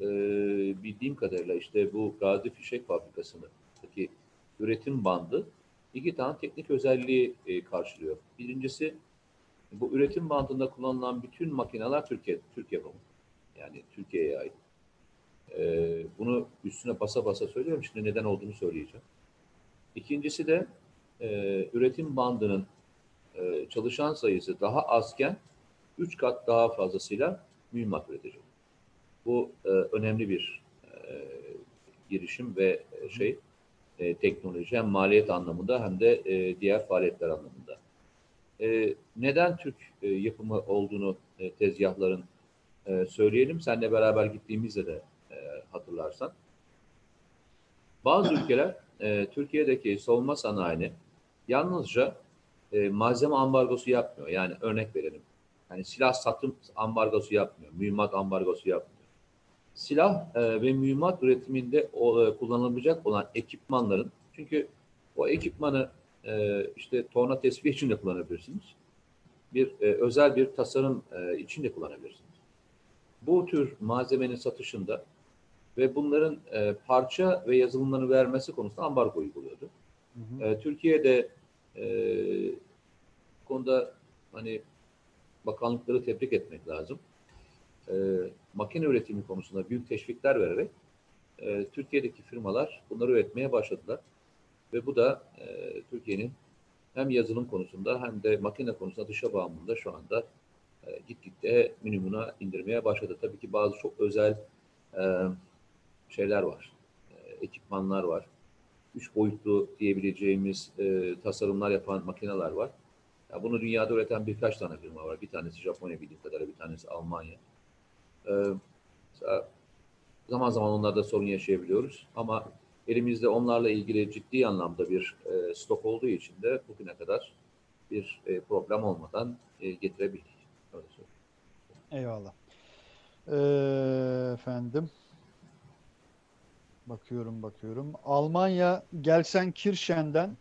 e, bildiğim kadarıyla işte bu Gazi Fişek Fabrikası'ndaki üretim bandı iki tane teknik özelliği e, karşılıyor. Birincisi bu üretim bandında kullanılan bütün makineler Türkiye, Türk yapımı. Yani Türkiye'ye ait. E, bunu üstüne basa basa söylüyorum. Şimdi neden olduğunu söyleyeceğim. İkincisi de e, üretim bandının e, çalışan sayısı daha azken üç kat daha fazlasıyla mühimmat üretecek. Bu e, önemli bir e, girişim ve şey e, teknoloji hem maliyet anlamında hem de e, diğer faaliyetler anlamında. E, neden Türk e, yapımı olduğunu e, tezgahların e, söyleyelim. Seninle beraber gittiğimizde de e, hatırlarsan. Bazı ülkeler e, Türkiye'deki savunma sanayini yalnızca e, malzeme ambargosu yapmıyor. Yani örnek verelim. Yani silah satım ambargosu yapmıyor. Mühimmat ambargosu yapmıyor. Silah e, ve mühimmat üretiminde o, e, kullanılabilecek olan ekipmanların çünkü o ekipmanı e, işte torna tesviye için de kullanabilirsiniz. Bir e, özel bir tasarım e, için de kullanabilirsiniz. bu tür malzemenin satışında ve bunların e, parça ve yazılımlarını vermesi konusunda ambargo uyguluyordu. Hı hı. E, Türkiye'de e, konuda hani bakanlıkları tebrik etmek lazım. E, makine üretimi konusunda büyük teşvikler vererek e, Türkiye'deki firmalar bunları üretmeye başladılar. Ve bu da e, Türkiye'nin hem yazılım konusunda hem de makine konusunda dışa bağımlılığı şu anda e, gitgide minimuma indirmeye başladı. Tabii ki bazı çok özel e, şeyler var, e, ekipmanlar var. Üç boyutlu diyebileceğimiz e, tasarımlar yapan makineler var. Ya bunu dünyada üreten birkaç tane firma var. Bir tanesi Japonya bildiğim kadarıyla, bir tanesi Almanya. E, zaman zaman onlarda sorun yaşayabiliyoruz ama elimizde onlarla ilgili ciddi anlamda bir e, stok olduğu için de bugüne kadar bir e, problem olmadan e, getirebildik. Eyvallah. Ee, efendim. Bakıyorum bakıyorum. Almanya Gelsenkirchen'den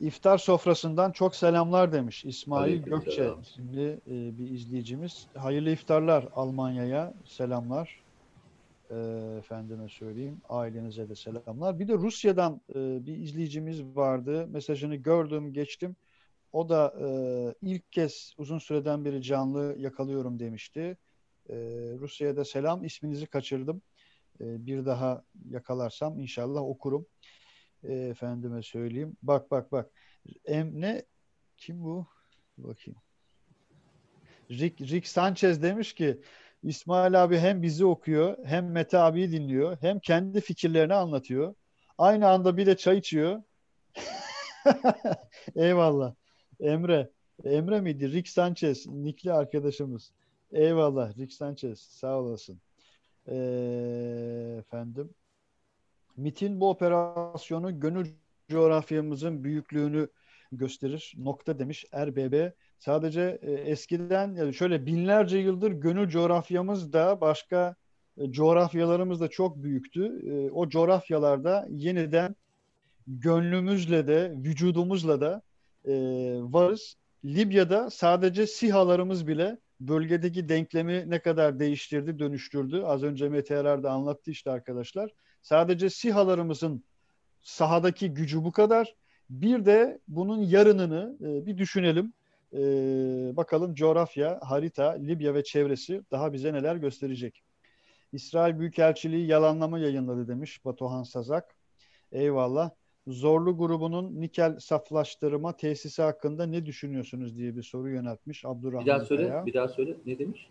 iftar sofrasından çok selamlar demiş İsmail Gökçe isimli e, bir izleyicimiz. Hayırlı iftarlar Almanya'ya selamlar. E, efendime söyleyeyim. Ailenize de selamlar. Bir de Rusya'dan e, bir izleyicimiz vardı. Mesajını gördüm, geçtim. O da e, ilk kez uzun süreden beri canlı yakalıyorum demişti. E, Rusya'ya da selam. İsminizi kaçırdım. E, bir daha yakalarsam inşallah okurum. E, efendime söyleyeyim. Bak bak bak. Em, ne? Kim bu? Bakayım. Rick, Rick Sanchez demiş ki İsmail abi hem bizi okuyor hem Mete abiyi dinliyor hem kendi fikirlerini anlatıyor. Aynı anda bir de çay içiyor. Eyvallah. Emre. Emre miydi? Rick Sanchez. Nikli arkadaşımız. Eyvallah. Rick Sanchez. Sağ olasın. Ee, efendim. MIT'in bu operasyonu gönül coğrafyamızın büyüklüğünü gösterir. Nokta demiş RBB. Sadece e, eskiden yani şöyle binlerce yıldır gönül coğrafyamız da başka e, coğrafyalarımız da çok büyüktü. E, o coğrafyalarda yeniden gönlümüzle de vücudumuzla da e, varız. Libya'da sadece sihalarımız bile bölgedeki denklemi ne kadar değiştirdi, dönüştürdü. Az önce Mete Erer de anlattı işte arkadaşlar. Sadece sihalarımızın sahadaki gücü bu kadar. Bir de bunun yarınını e, bir düşünelim. E, bakalım coğrafya, harita, Libya ve çevresi daha bize neler gösterecek. İsrail Büyükelçiliği yalanlama yayınladı demiş Batuhan Sazak. Eyvallah. Zorlu grubunun nikel saflaştırma tesisi hakkında ne düşünüyorsunuz diye bir soru yöneltmiş Abdurrahman Bir daha söyle, Kaya. bir daha söyle. Ne demiş?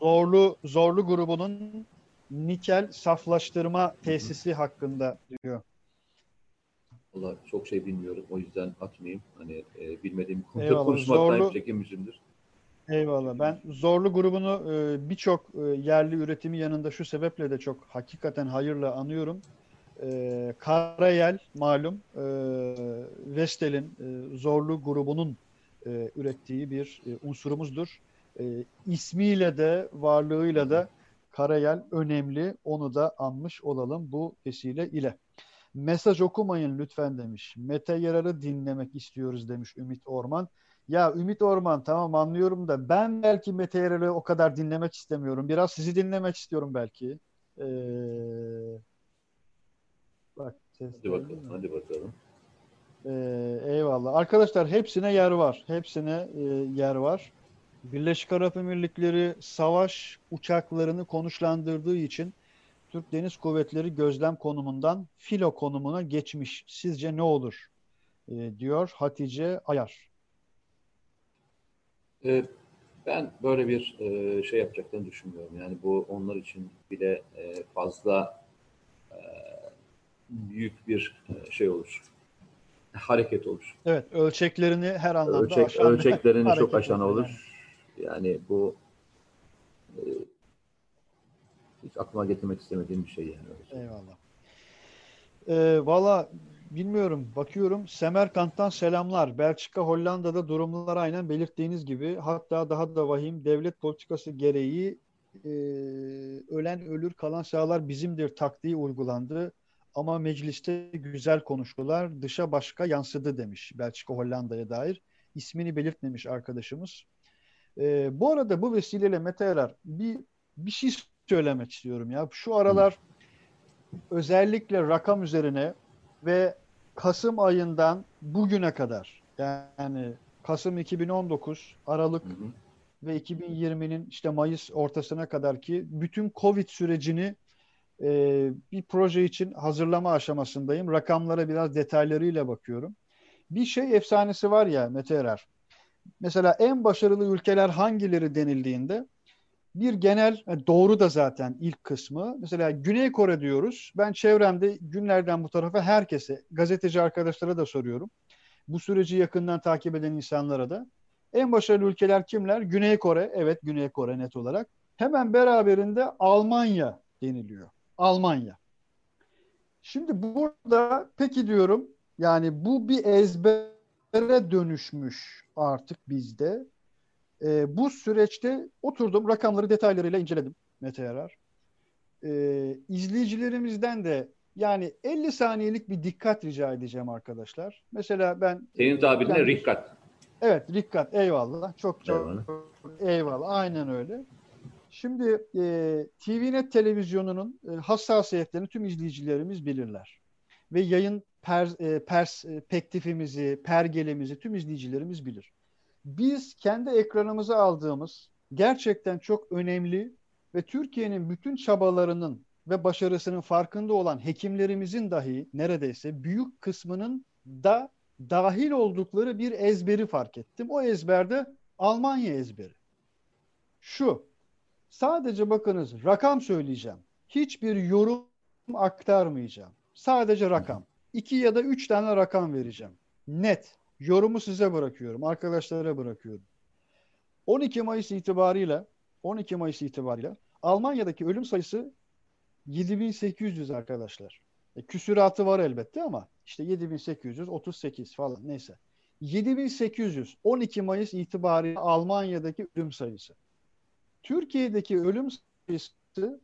Zorlu Zorlu grubunun nikel saflaştırma tesisi hakkında diyor. Valla çok şey bilmiyorum. O yüzden atmayayım. Hani e, bilmediğim konuda konuşmaktan Zorlu- çekinmişimdir. Eyvallah. Ben Zorlu grubunu e, birçok e, yerli üretimi yanında şu sebeple de çok hakikaten hayırla anıyorum. E, Karayel malum e, Vestel'in e, Zorlu grubunun e, ürettiği bir e, unsurumuzdur. E, ismiyle de varlığıyla da Karayel önemli. Onu da anmış olalım bu vesile ile. Mesaj okumayın lütfen demiş. Mete Yarar'ı dinlemek istiyoruz demiş Ümit Orman. Ya Ümit Orman tamam anlıyorum da ben belki Mete Yarar'ı o kadar dinlemek istemiyorum. Biraz sizi dinlemek istiyorum belki. Ee, bak Hadi bakalım. Hadi bakalım. Ee, eyvallah. Arkadaşlar hepsine yer var. Hepsine e, yer var. Birleşik Arap Emirlikleri savaş uçaklarını konuşlandırdığı için Türk Deniz Kuvvetleri gözlem konumundan filo konumuna geçmiş. Sizce ne olur? E, diyor Hatice Ayar. E, ben böyle bir e, şey yapacaklarını düşünmüyorum. Yani bu onlar için bile e, fazla e, büyük bir e, şey olur. Hareket olur. Evet, ölçeklerini her anlamda Ölçek, aşan ölçeklerini çok aşan olur olur. Yani bu e, hiç aklıma getirmek istemediğim bir şey yani. öyle. Eyvallah. Ee, Valla bilmiyorum. Bakıyorum. Semerkant'tan selamlar. Belçika, Hollanda'da durumlar aynen belirttiğiniz gibi. Hatta daha da vahim devlet politikası gereği e, ölen ölür kalan sağlar bizimdir taktiği uygulandı. Ama mecliste güzel konuştular. Dışa başka yansıdı demiş Belçika, Hollanda'ya dair. İsmini belirtmemiş arkadaşımız. E, bu arada bu vesileyle Mete Erer bir bir şey söylemek istiyorum ya. Şu aralar özellikle rakam üzerine ve Kasım ayından bugüne kadar yani Kasım 2019, Aralık Hı hı. ve 2020'nin işte Mayıs ortasına kadar ki bütün Covid sürecini e, bir proje için hazırlama aşamasındayım. Rakamlara biraz detaylarıyla bakıyorum. Bir şey efsanesi var ya Mete Erer. Mesela en başarılı ülkeler hangileri denildiğinde bir genel e, doğru da zaten ilk kısmı. Mesela Güney Kore diyoruz. Ben çevremde günlerden bu tarafa herkese, gazeteci arkadaşlara da soruyorum. Bu süreci yakından takip eden insanlara da. En başarılı ülkeler kimler? Güney Kore. Evet Güney Kore net olarak. Hemen beraberinde Almanya deniliyor. Almanya. Şimdi burada peki diyorum yani bu bir ezbere dönüşmüş artık bizde. Ee, bu süreçte oturdum rakamları detaylarıyla inceledim Mete Yarar. Ee, izleyicilerimizden de yani 50 saniyelik bir dikkat rica edeceğim arkadaşlar. Mesela ben Senin tabirinle Yani- rikkat. Evet dikkat eyvallah. Çok çok Eyvallah. eyvallah. Aynen öyle. Şimdi e, TVNet televizyonunun e, hassasiyetlerini tüm izleyicilerimiz bilirler. Ve yayın per, e, perspektifimizi, pergelemizi tüm izleyicilerimiz bilir. Biz kendi ekranımıza aldığımız gerçekten çok önemli ve Türkiye'nin bütün çabalarının ve başarısının farkında olan hekimlerimizin dahi neredeyse büyük kısmının da dahil oldukları bir ezberi fark ettim. O ezberde Almanya ezberi. Şu, sadece bakınız rakam söyleyeceğim. Hiçbir yorum aktarmayacağım. Sadece rakam. İki ya da üç tane rakam vereceğim. Net. Yorumu size bırakıyorum. Arkadaşlara bırakıyorum. 12 Mayıs itibariyle 12 Mayıs itibariyle Almanya'daki ölüm sayısı 7800 arkadaşlar. E, küsuratı var elbette ama işte 7838 falan neyse. 7800 12 Mayıs itibariyle Almanya'daki ölüm sayısı. Türkiye'deki ölüm sayısı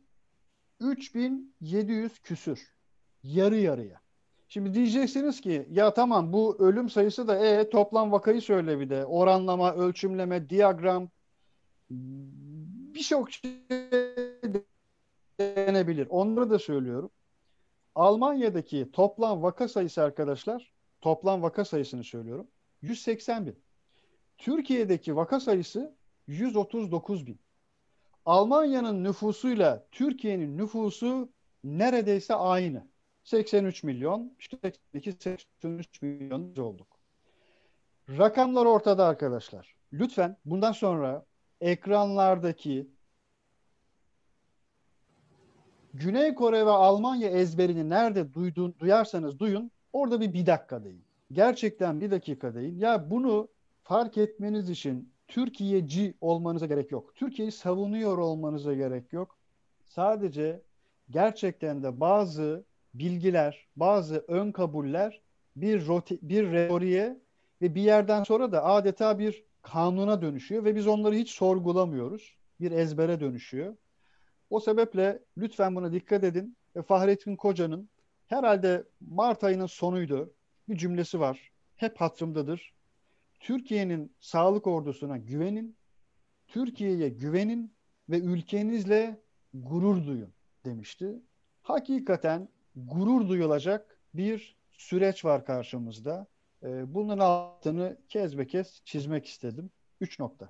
3700 küsür. Yarı yarıya. Şimdi diyeceksiniz ki ya tamam bu ölüm sayısı da e toplam vakayı söyle bir de. Oranlama, ölçümleme, diyagram birçok şey denebilir. Onları da söylüyorum. Almanya'daki toplam vaka sayısı arkadaşlar, toplam vaka sayısını söylüyorum. 180 bin. Türkiye'deki vaka sayısı 139 bin. Almanya'nın nüfusuyla Türkiye'nin nüfusu neredeyse aynı. 83 milyon, işte 82-83 milyon olduk. Rakamlar ortada arkadaşlar. Lütfen bundan sonra ekranlardaki Güney Kore ve Almanya ezberini nerede duyduğun, duyarsanız duyun orada bir bir dakika deyin. Gerçekten bir dakika deyin. Ya bunu fark etmeniz için Türkiye'ci olmanıza gerek yok. Türkiye'yi savunuyor olmanıza gerek yok. Sadece gerçekten de bazı bilgiler, bazı ön kabuller bir roti, bir retoriğe ve bir yerden sonra da adeta bir kanuna dönüşüyor ve biz onları hiç sorgulamıyoruz. Bir ezbere dönüşüyor. O sebeple lütfen buna dikkat edin. Ve Fahrettin Koca'nın herhalde Mart ayının sonuydu. Bir cümlesi var. Hep hatırımdadır. Türkiye'nin sağlık ordusuna güvenin, Türkiye'ye güvenin ve ülkenizle gurur duyun demişti. Hakikaten gurur duyulacak bir süreç var karşımızda. Ee, Bunun altını kez be kez çizmek istedim. Üç nokta.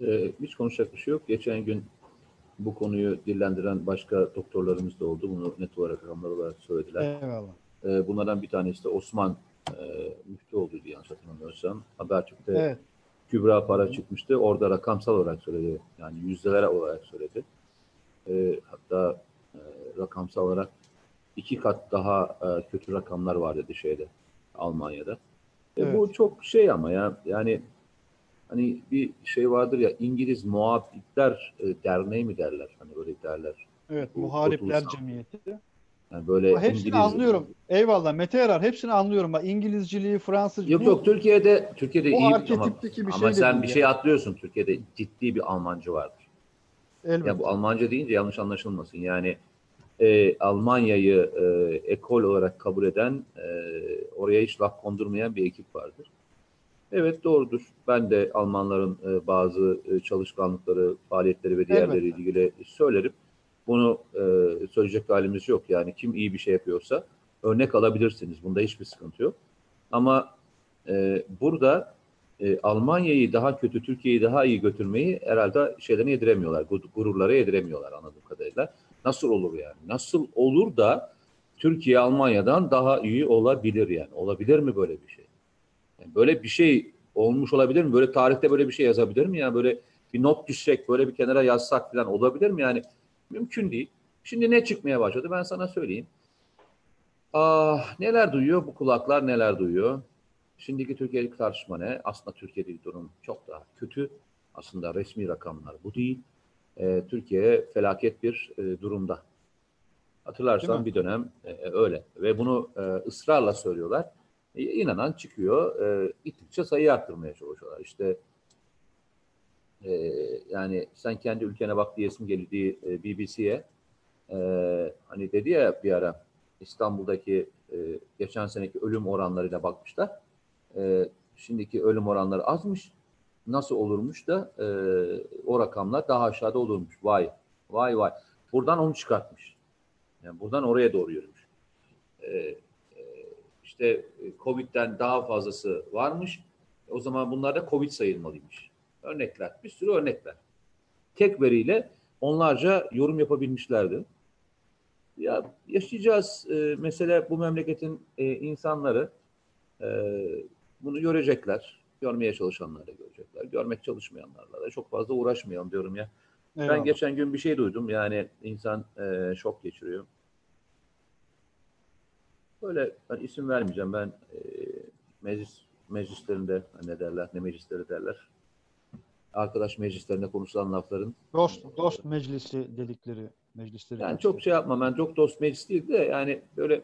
Ee, hiç konuşacak bir şey yok. Geçen gün bu konuyu dillendiren başka doktorlarımız da oldu. Bunu net olarak rakamlar olarak söylediler. Eyvallah. Ee, bunlardan bir tanesi de Osman e, Müftüoğlu'ydu yanlış hatırlamıyorsam. Habertürk'te Evet. Kübra para çıkmıştı. Orada rakamsal olarak söyledi. Yani yüzdeler olarak söyledi. Ee, hatta e, rakamsal olarak iki kat daha e, kötü rakamlar var dedi şeyde Almanya'da. E, Evet. Bu çok şey ama ya yani hani bir şey vardır ya İngiliz Muhabitler e, Derneği mi derler? Hani öyle derler. Evet. Bu Muharipler Cemiyeti. Yani böyle Hepsini İngiliz... anlıyorum. Eyvallah. Mete Erar hepsini anlıyorum. Bak İngilizciliği, Fransızcılığı. Yok yok Türkiye'de Türkiye'de iyi ama, bir ama şey sen bir ya. şey atlıyorsun. Türkiye'de ciddi bir Almancı vardır. Elbette. Ya bu Almanca deyince yanlış anlaşılmasın. Yani e, Almanya'yı e, ekol olarak kabul eden, e, oraya hiç laf kondurmayan bir ekip vardır. Evet doğrudur. Ben de Almanların e, bazı e, çalışkanlıkları, faaliyetleri ve diğerleriyle Elbette. ilgili söylerim. Bunu e, söyleyecek halimiz yok. Yani kim iyi bir şey yapıyorsa örnek alabilirsiniz. Bunda hiçbir sıkıntı yok. Ama e, burada e, Almanya'yı daha kötü, Türkiye'yi daha iyi götürmeyi herhalde şeylerine yediremiyorlar. gu- Gururlara yediremiyorlar anladığım kadarıyla. Nasıl olur yani? Nasıl olur da Türkiye Almanya'dan daha iyi olabilir yani? Olabilir mi böyle bir şey? Yani böyle bir şey olmuş olabilir mi? Böyle tarihte böyle bir şey yazabilir mi? Yani böyle bir not düşsek, böyle bir kenara yazsak falan olabilir mi? Yani mümkün değil. Şimdi ne çıkmaya başladı? Ben sana söyleyeyim. Ah, neler duyuyor bu kulaklar neler duyuyor? Şimdiki Türkiye'deki tartışma ne? Aslında Türkiye'deki durum çok daha kötü. Aslında resmi rakamlar bu değil. Ee, Türkiye felaket bir e, durumda. Hatırlarsan bir dönem e, öyle ve bunu e, ısrarla söylüyorlar. E, inanan çıkıyor. E, gittikçe sayı arttırmaya çalışıyorlar. İşte e, yani sen kendi ülkene bak diyesim geldiği e, BBC'ye e, hani dedi ya bir ara İstanbul'daki e, geçen seneki ölüm oranlarıyla bakmışlar. E, şimdiki ölüm oranları azmış. Nasıl olurmuş da e, o rakamlar daha aşağıda olurmuş. Vay vay vay. Buradan onu çıkartmış. Yani buradan oraya doğru yürümüş. E, e, işte e, Covid'den daha fazlası varmış. O zaman bunlar da Covid sayılmalıymış. Örnekler. Bir sürü örnekler. Tek veriyle onlarca yorum yapabilmişlerdi. Ya yaşayacağız. E, mesela bu memleketin e, insanları e, bunu görecekler. Görmeye çalışanlar da görecekler. Görmek çalışmayanlarla da çok fazla uğraşmayalım diyorum ya. Eyvallah. Ben geçen gün bir şey duydum. Yani insan e, şok geçiriyor. Böyle ben isim vermeyeceğim. Ben e, meclis meclislerinde ne derler, ne meclisleri derler. Arkadaş meclislerinde konuşulan lafların Dost, dost meclisi dedikleri meclisleri. yani çok şey yapmam. Ben çok dost meclis değil de yani böyle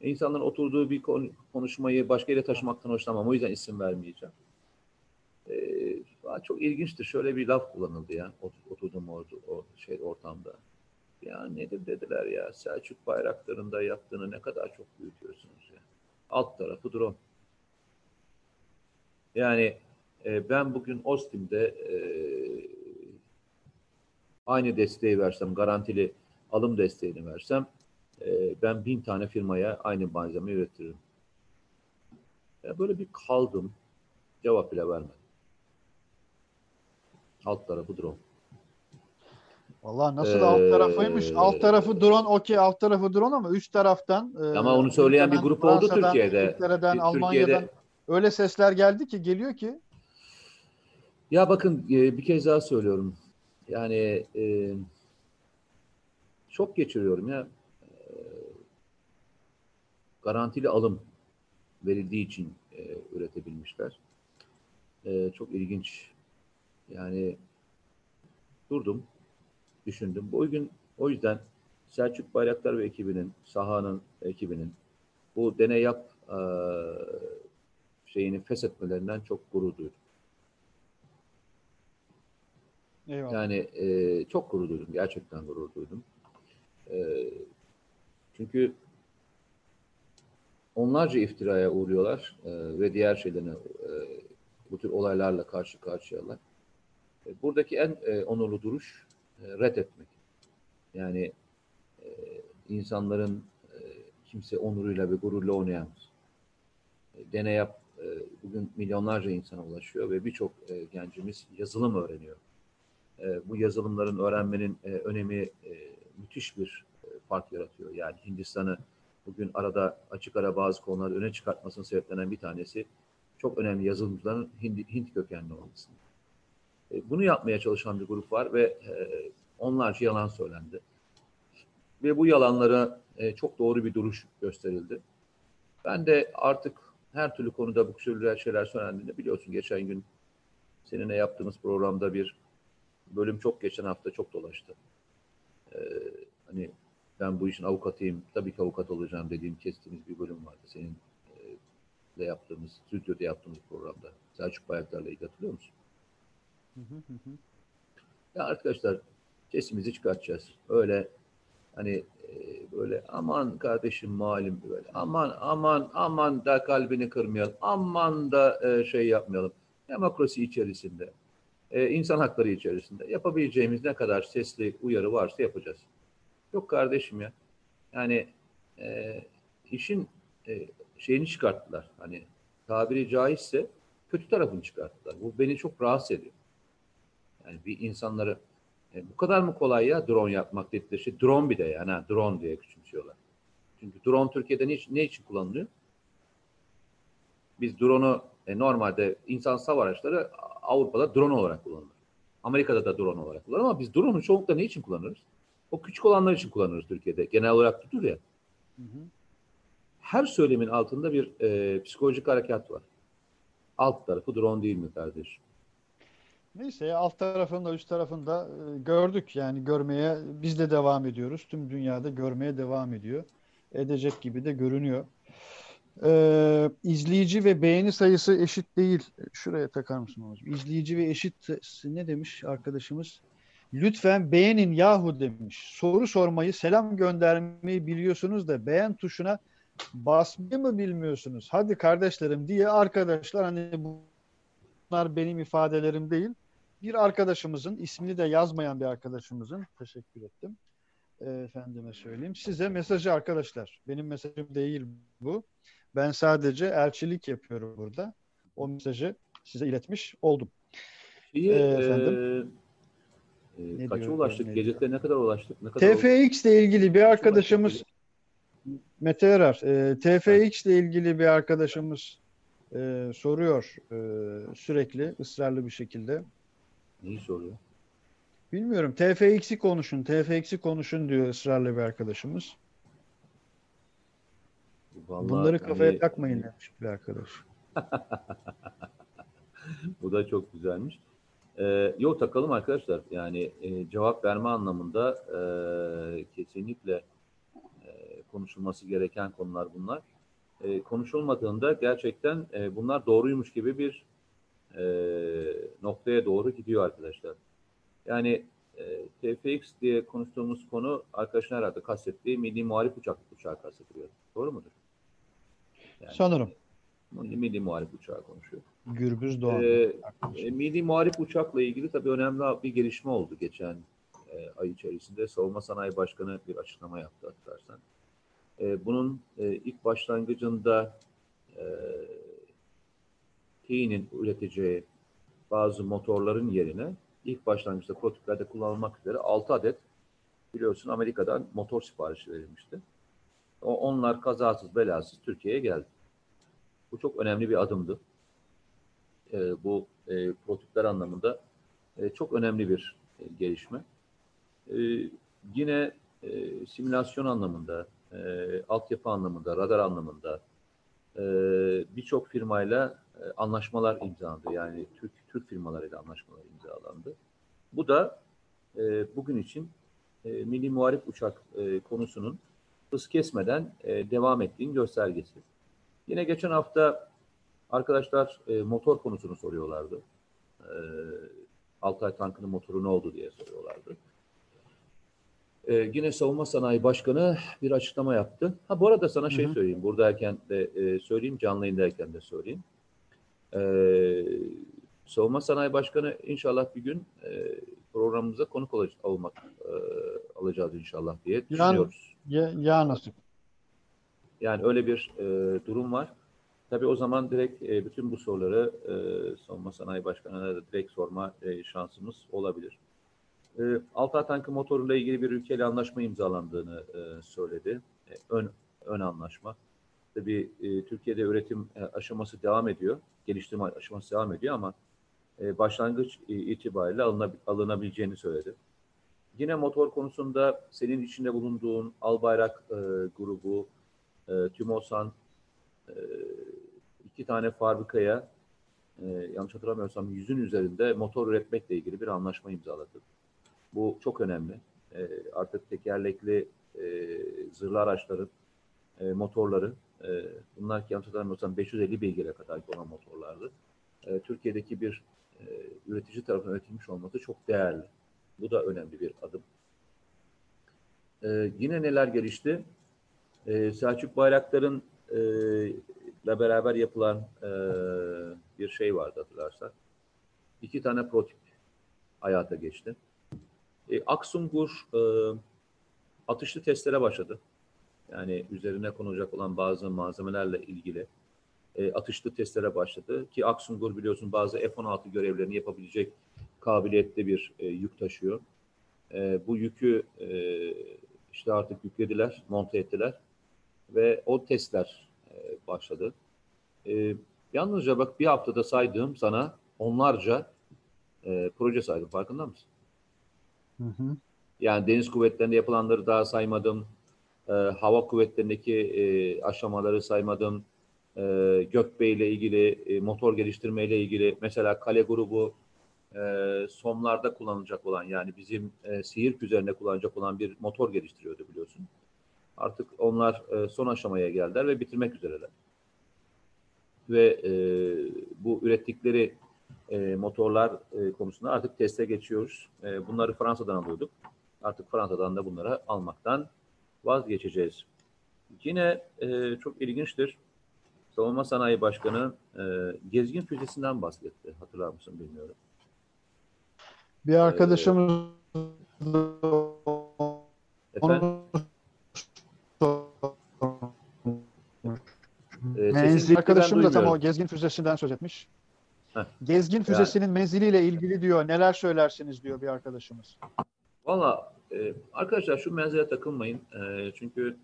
insanların oturduğu bir konu- konuşmayı başka yere taşımaktan hoşlanmam. O yüzden isim vermeyeceğim. Ee, çok ilginçtir. Şöyle bir laf kullanıldı ya ot- oturduğum orada, o şey ortamda. Ya nedir dediler ya Selçuk bayraklarında yaptığını ne kadar çok büyütüyorsunuz ya. Alt tarafı drone. Yani e, ben bugün Ostim'de e, aynı desteği versem, garantili alım desteğini versem ben bin tane firmaya aynı malzeme üretirim. Ya böyle bir kaldım. Cevap bile vermedim. Alt tarafı drone. Vallahi nasıl Ee, alt tarafıymış? Alt tarafı drone okey alt tarafı drone ama üst taraftan e, Ama onu söyleyen bir grup oldu Fransa'dan, Türkiye'de. İngiltere'den, Türkiye'de- Almanya'dan öyle sesler geldi ki geliyor ki Ya bakın e, bir kez daha söylüyorum. Yani e, çok geçiriyorum ya. Garantili alım verildiği için e, üretebilmişler. E, çok ilginç. Yani durdum, düşündüm. Bu gün o yüzden Selçuk Bayraktar ve ekibinin, Saha'nın ekibinin bu deney yap e, şeyini feshetmelerinden çok gurur duydum. eyvallah. Yani e, çok gurur duydum. Gerçekten gurur duydum. E, çünkü onlarca iftiraya uğruyorlar e, ve diğer şeylerine e, bu tür olaylarla karşı karşıyalar. E, buradaki en e, onurlu duruş e, reddetmek. Yani e, insanların e, kimse onuruyla ve gururla oynayamaz. E, deney yap e, bugün milyonlarca insana ulaşıyor ve birçok e, gencimiz yazılım öğreniyor. E, bu yazılımların öğrenmenin e, önemi e, müthiş bir e, fark yaratıyor. Yani Hindistan'ı bugün arada açık ara bazı konularda öne çıkartmasının sebeplenen bir tanesi çok önemli yazılımcıların Hindi, Hint kökenli olması. E, bunu yapmaya çalışan bir grup var ve e, onlarca yalan söylendi. Ve bu yalanlara e, çok doğru bir duruş gösterildi. Ben de artık her türlü konuda bu türlü şeyler söylendiğinde biliyorsun geçen gün seninle yaptığımız programda bir bölüm çok geçen hafta çok dolaştı. Ee, hani ben bu işin avukatıyım, tabii ki avukat olacağım dediğim kestiğimiz bir bölüm vardı. Senin e, de yaptığımız, stüdyoda yaptığımız programda. Selçuk Bayraktar'la ilgili hatırlıyor musun? Hı hı hı hı. Ya arkadaşlar sesimizi çıkartacağız. Öyle hani e, böyle aman kardeşim malum böyle aman aman aman da kalbini kırmayalım aman da e, şey yapmayalım demokrasi içerisinde e, insan hakları içerisinde yapabileceğimiz ne kadar sesli uyarı varsa yapacağız. Yok kardeşim ya yani e, işin e, şeyini çıkarttılar hani tabiri caizse kötü tarafını çıkarttılar. Bu beni çok rahatsız ediyor. Yani bir insanları e, bu kadar mı kolay ya drone yapmak dedikleri şey? Drone bir de yani ha, drone diye küçümsüyorlar. Çünkü drone Türkiye'de ne, ne için kullanılıyor? Biz drone'u e, normalde insan hava araçları Avrupa'da drone olarak kullanılır. Amerika'da da drone olarak kullanılır ama biz drone'u çoğunlukla ne için kullanırız? O küçük olanlar için kullanırız Türkiye'de. Genel olarak tutur ya. Hı hı. Her söylemin altında bir e, psikolojik harekat var. Alt tarafı drone değil mi kardeşim? Neyse ya, alt tarafında üst tarafında e, gördük yani görmeye biz de devam ediyoruz. Tüm dünyada görmeye devam ediyor. Edecek gibi de görünüyor. Ee, izleyici ve beğeni sayısı eşit değil. Şuraya takar mısın hocam? İzleyici ve eşit ne demiş arkadaşımız? Lütfen beğenin yahu demiş. Soru sormayı, selam göndermeyi biliyorsunuz da beğen tuşuna basmayı mı bilmiyorsunuz? Hadi kardeşlerim diye arkadaşlar hani bunlar benim ifadelerim değil. Bir arkadaşımızın ismini de yazmayan bir arkadaşımızın teşekkür ettim. E, efendime söyleyeyim. Size mesajı arkadaşlar. Benim mesajım değil bu. Ben sadece elçilik yapıyorum burada. O mesajı size iletmiş oldum. Şeyi, Ee, efendim? e, e, Ne kaça diyor, ulaştık? ne Gecikte ne kadar ulaştık? Ne kadar TFX ile ilgili bir arkadaşımız? Mete Erar, e, TFX ile ilgili bir arkadaşımız e, soruyor e, sürekli ısrarlı bir şekilde. Neyi soruyor? Bilmiyorum. TFX'i konuşun, TFX'i konuşun diyor ısrarlı bir arkadaşımız. Vallahi Bunları kafaya hani- takmayın demiş bir arkadaş. Bu da çok güzelmiş. Ee, yok takalım arkadaşlar. Yani e, cevap verme anlamında e, kesinlikle e, konuşulması gereken konular bunlar. E, konuşulmadığında gerçekten e, bunlar doğruymuş gibi bir e, noktaya doğru gidiyor arkadaşlar. Yani e, TFX diye konuştuğumuz konu arkadaşın herhalde kastettiği milli muharip uçak uçağı kastediyor. Doğru mudur? Yani, Sanırım. milli muharip uçağı konuşuyor. Gürbüz Doğan. Ee, e, Milli Muharip Uçak'la ilgili tabii önemli bir gelişme oldu geçen e, ay içerisinde. Savunma Sanayi Başkanı bir açıklama yaptı hatırlarsan. E, bunun e, ilk başlangıcında e, Tİ'nin üreteceği bazı motorların yerine ilk başlangıçta prototiplerde kullanılmak üzere 6 adet biliyorsun Amerika'dan motor siparişi verilmişti. O, onlar kazasız belasız Türkiye'ye geldi. Bu çok önemli bir adımdı e, bu e, prototipler anlamında e, çok önemli bir e, gelişme. E, yine e, simülasyon anlamında, e, altyapı anlamında, radar anlamında e, birçok firmayla e, anlaşmalar imzalandı. Yani Türk Türk firmalarıyla anlaşmalar imzalandı. Bu da e, bugün için e, milli muharip uçak e, konusunun hız kesmeden e, devam ettiğin göstergesi. Yine geçen hafta Arkadaşlar e, motor konusunu soruyorlardı. E, Altay tankının motoru ne oldu diye soruyorlardı. E, yine Savunma Sanayi Başkanı bir açıklama yaptı. Ha bu arada sana şey Hı hı. söyleyeyim. Buradayken de e, söyleyeyim, canlı yayındayken de söyleyeyim. E, Savunma Sanayi Başkanı inşallah bir gün e, programımıza konuk olacak, olmak e, alacağız inşallah diye düşünüyoruz. Ya, ya nasip. Yani öyle bir e, durum var. Tabii o zaman direkt e, bütün bu soruları e, Savunma Sanayi Başkanı'na da direkt sorma e, şansımız olabilir. E, Altay tankı motoruyla ilgili bir ülkeyle anlaşma imzalandığını e, söyledi. E, ön ön anlaşma. Tabii e, Türkiye'de üretim e, aşaması devam ediyor. Geliştirme aşaması devam ediyor ama e, başlangıç e, itibariyle alınab- alınabileceğini söyledi. Yine motor konusunda senin içinde bulunduğun Albayrak e, grubu, e, TÜMOSAN, e, iki tane fabrikaya e, yanlış hatırlamıyorsam yüzün üzerinde motor üretmekle ilgili bir anlaşma imzaladı. Bu çok önemli. E, artık tekerlekli e, zırhlı araçların e, motorları, e, bunlar ki yanlış hatırlamıyorsam 550 beygire kadar olan motorlardı. E, Türkiye'deki bir e, üretici tarafından üretilmiş olması çok değerli. Bu da önemli bir adım. e, yine neler gelişti? E, Selçuk Bayraktar'ın e, ile beraber yapılan e, bir şey vardı hatırlarsan. İki tane prototip hayata geçti. E, Aksungur e, atışlı testlere başladı. Yani üzerine konulacak olan bazı malzemelerle ilgili e, atışlı testlere başladı. Ki Aksungur biliyorsun bazı F-16 görevlerini yapabilecek kabiliyette bir e, yük taşıyor. E, bu yükü e, işte artık yüklediler, monte ettiler ve o testler başladı. E, yalnızca bak bir haftada saydığım sana onlarca e, proje saydım. Farkında mısın? Hı hı. Yani deniz kuvvetlerinde yapılanları daha saymadım. E, hava kuvvetlerindeki e, aşamaları saymadım. E, Gökbey ile ilgili, e, motor geliştirme ile ilgili mesela kale grubu e, somlarda kullanılacak olan yani bizim e, Siirt üzerinde kullanacak olan bir motor geliştiriyordu biliyorsun. Artık onlar e, son aşamaya geldiler ve bitirmek üzereler. Ve e, bu ürettikleri e, motorlar e, konusunda artık teste geçiyoruz. E, bunları Fransa'dan alıyorduk. Artık Fransa'dan da bunları almaktan vazgeçeceğiz. Yine e, çok ilginçtir. Savunma Sanayi Başkanı e, gezgin füzesinden bahsetti. Hatırlar mısın bilmiyorum. Bir arkadaşımız Efendim? Ee, Menzil arkadaşım da tam o gezgin füzesinden söz etmiş. Heh. Gezgin füzesinin menziliyle ilgili diyor. Neler söylersiniz diyor bir arkadaşımız. Valla e, arkadaşlar şu menzile takılmayın. E, çünkü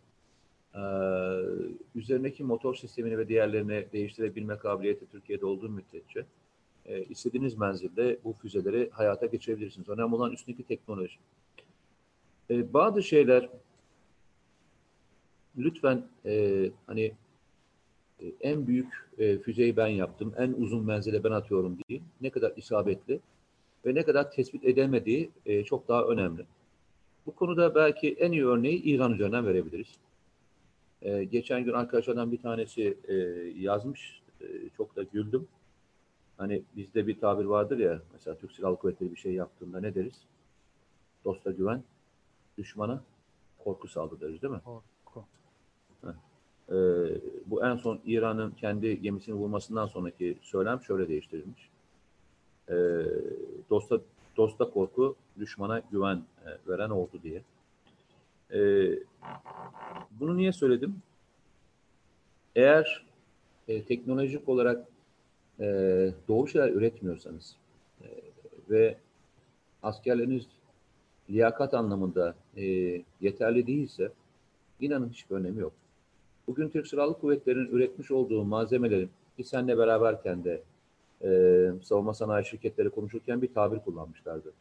e, üzerindeki motor sistemini ve diğerlerini değiştirebilme kabiliyeti Türkiye'de olduğu müddetçe e, istediğiniz menzilde bu füzeleri hayata geçirebilirsiniz. Önemli olan üstündeki teknoloji. E, bazı şeyler lütfen e, hani e, en büyük e, füzeyi ben yaptım, en uzun menzile ben atıyorum değil. Ne kadar isabetli ve ne kadar tespit edemediği e, çok daha önemli. Bu konuda belki en iyi örneği İran üzerinden verebiliriz. E, geçen gün arkadaşlardan bir tanesi e, yazmış, e, çok da güldüm. Hani bizde bir tabir vardır ya, mesela Türk Silahlı Kuvvetleri bir şey yaptığında ne deriz? Dosta güven, düşmana korku saldı değil mi? Korku. Ee, bu en son İran'ın kendi gemisini vurmasından sonraki söylem şöyle değiştirilmiş. Ee, dosta dosta korku, düşmana güven e, veren oldu diye. Ee, bunu niye söyledim? Eğer e, teknolojik olarak e, doğru şeyler üretmiyorsanız e, ve askerleriniz liyakat anlamında e, yeterli değilse inanın hiçbir önemi yok. Bugün Türk Silahlı Kuvvetleri'nin üretmiş olduğu malzemelerin biz seninle beraberken de e, savunma sanayi şirketleri konuşurken bir tabir kullanmışlardı.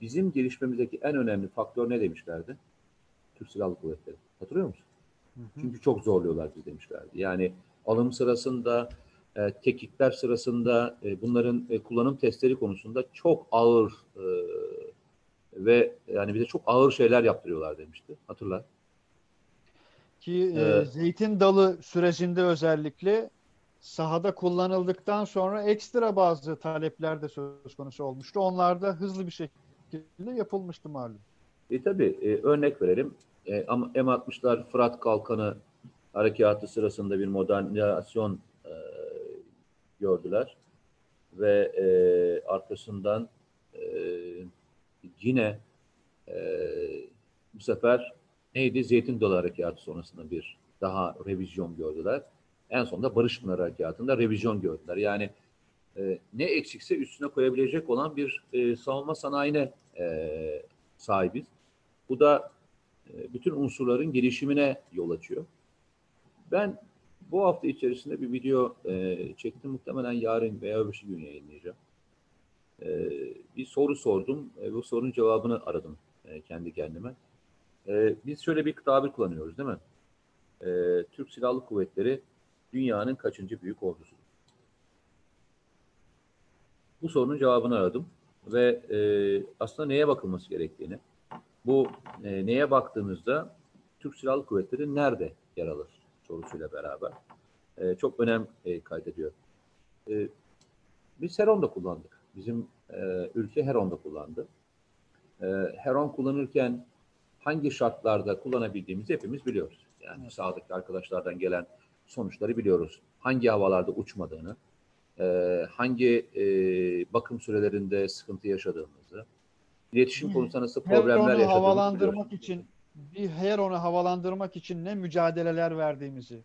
Bizim gelişmemizdeki en önemli faktör ne demişlerdi? Türk Silahlı Kuvvetleri. Hatırlıyor musun? Çünkü çok zorluyorlar biz demişlerdi. Yani alım sırasında, e, teknikler sırasında e, bunların e, kullanım testleri konusunda çok ağır e, ve yani bize çok ağır şeyler yaptırıyorlar demişti. Hatırlar. Ki e, zeytin dalı sürecinde özellikle sahada kullanıldıktan sonra ekstra bazı talepler de söz konusu olmuştu. Onlar da hızlı bir şekilde yapılmıştı malum. E tabii e, örnek verelim. E, ama M60'lar Fırat Kalkanı harekatı sırasında bir modernizasyon e, gördüler ve e, arkasından e, yine e, bu sefer neydi? Zeytin Dalı Harekatı sonrasında bir daha revizyon gördüler. En sonunda Barış Pınarı Harekatı'nda revizyon gördüler. Yani e, ne eksikse üstüne koyabilecek olan bir e, savunma sanayine e, sahibiz. Bu da e, bütün unsurların gelişimine yol açıyor. Ben bu hafta içerisinde bir video e, çektim. Muhtemelen yarın veya öbür gün yayınlayacağım. E, bir soru sordum. E, bu sorunun cevabını aradım e, kendi kendime. E, biz şöyle bir tabir kullanıyoruz değil mi? E, Türk Silahlı Kuvvetleri dünyanın kaçıncı büyük ordusu? Bu sorunun cevabını aradım ve e, aslında neye bakılması gerektiğini, bu e, neye baktığımızda Türk Silahlı Kuvvetleri nerede yer alır sorusuyla beraber e, çok önem e, kaydediyor. E, biz Heron'da kullandık. Bizim e, ülke Heron'da kullandı. E, Heron kullanırken hangi şartlarda kullanabildiğimizi hepimiz biliyoruz. Yani Evet. sahadaki arkadaşlardan gelen sonuçları biliyoruz. Hangi havalarda uçmadığını, e, hangi e, bakım sürelerinde sıkıntı yaşadığımızı, iletişim Hı. konusunda nasıl problemler yaşadığımızı biliyoruz. havalandırmak için bir Heron'u havalandırmak için ne mücadeleler verdiğimizi.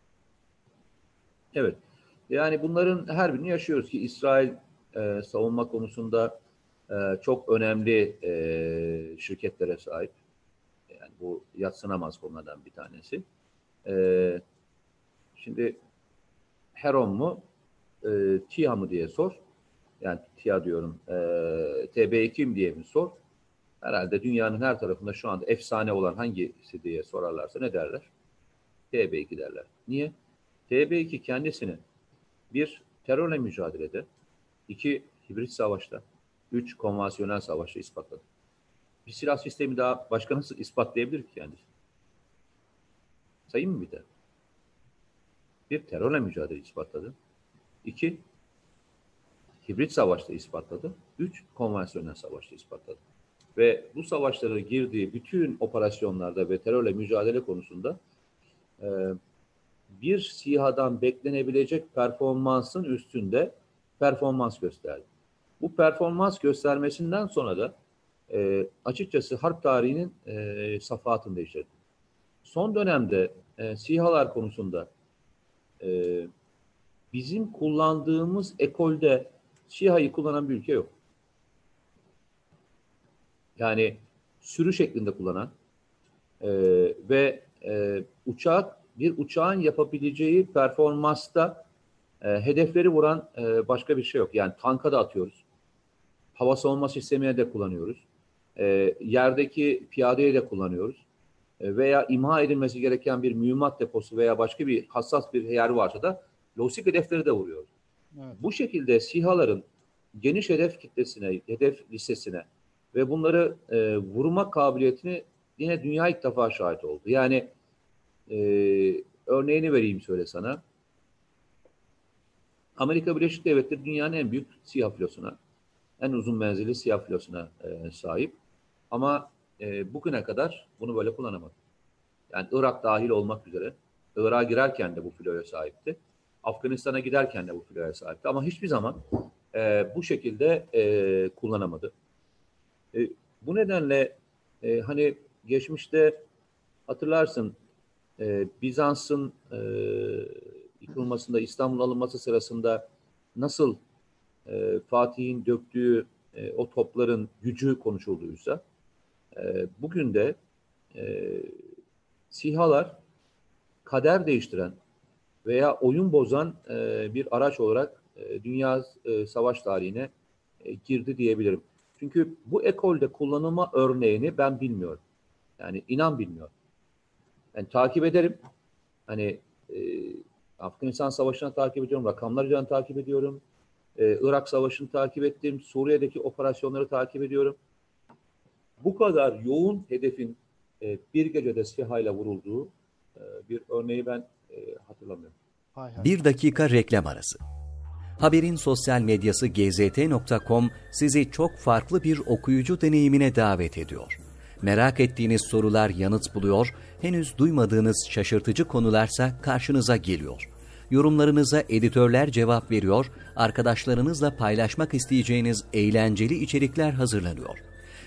Evet. Yani bunların her birini yaşıyoruz ki İsrail e, savunma konusunda e, çok önemli e, şirketlere sahip. Bu yatsınamaz konulardan bir tanesi. E, şimdi Heron mu, e, TİHA mı diye sor. Yani TİHA diyorum. E, TB2 mi diye mi sor. Herhalde dünyanın her tarafında şu anda efsane olan hangisi diye sorarlarsa ne derler? TB2 derler. Niye? TB2 kendisini bir terörle mücadelede, iki hibrit savaşta, üç konvansiyonel savaşta ispatladı. Bir silah sistemi daha başka nasıl ispatlayabilir ki kendisi? Sayayım mı bir de? Bir terörle mücadele ispatladı. İki, hibrit savaşta ispatladı. Üç, konvansiyonel savaşta ispatladı. Ve bu savaşlara girdiği bütün operasyonlarda ve terörle mücadele konusunda e, bir SİHA'dan beklenebilecek performansın üstünde performans gösterdi. Bu performans göstermesinden sonra da e, açıkçası harp tarihinin e, safhatını değiştirdi. Son dönemde e, SİHA'lar konusunda e, bizim kullandığımız ekolde SİHA'yı kullanan bir ülke yok. Yani sürü şeklinde kullanan e, ve e, uçak bir uçağın yapabileceği performansta e, hedefleri vuran e, başka bir şey yok. Yani tanka da atıyoruz. Hava savunma sistemine de kullanıyoruz. E, yerdeki piyadeye de kullanıyoruz. E, veya imha edilmesi gereken bir mühimmat deposu veya başka bir hassas bir yer varsa da lojistik hedefleri de vuruyoruz. Evet. Bu şekilde SİHA'ların geniş hedef kitlesine, hedef listesine ve bunları e, vurma kabiliyetini yine dünya ilk defa şahit oldu. Yani e, örneğini vereyim söyle sana. Amerika Birleşik Devletleri dünyanın en büyük SİHA filosuna, en uzun menzilli SİHA filosuna e, sahip. Ama e, bugüne kadar bunu böyle kullanamadı. Yani Irak dahil olmak üzere Irak'a girerken de bu filoya sahipti. Afganistan'a giderken de bu filoya sahipti. Ama hiçbir zaman e, bu şekilde e, kullanamadı. E, bu nedenle e, hani geçmişte hatırlarsın e, Bizans'ın e, yıkılmasında, İstanbul alınması sırasında nasıl e, Fatih'in döktüğü e, o topların gücü konuşulduysa e, bugün de e, SİHA'lar kader değiştiren veya oyun bozan e, bir araç olarak e, dünya e, savaş tarihine e, girdi diyebilirim. Çünkü bu ekolde kullanılma örneğini ben bilmiyorum. Yani inan bilmiyorum. Yani takip ederim. Hani e, Afganistan Savaşı'nı takip ediyorum, rakamlarca takip ediyorum. E, Irak Savaşı'nı takip ettim, Suriye'deki operasyonları takip ediyorum. Bu kadar yoğun hedefin e, bir gecede SİHA'yla vurulduğu e, bir örneği ben e, hatırlamıyorum. Bir dakika reklam arası. Haberin sosyal medyası gzt.com sizi çok farklı bir okuyucu deneyimine davet ediyor. Merak ettiğiniz sorular yanıt buluyor, henüz duymadığınız şaşırtıcı konularsa karşınıza geliyor. Yorumlarınıza editörler cevap veriyor, arkadaşlarınızla paylaşmak isteyeceğiniz eğlenceli içerikler hazırlanıyor.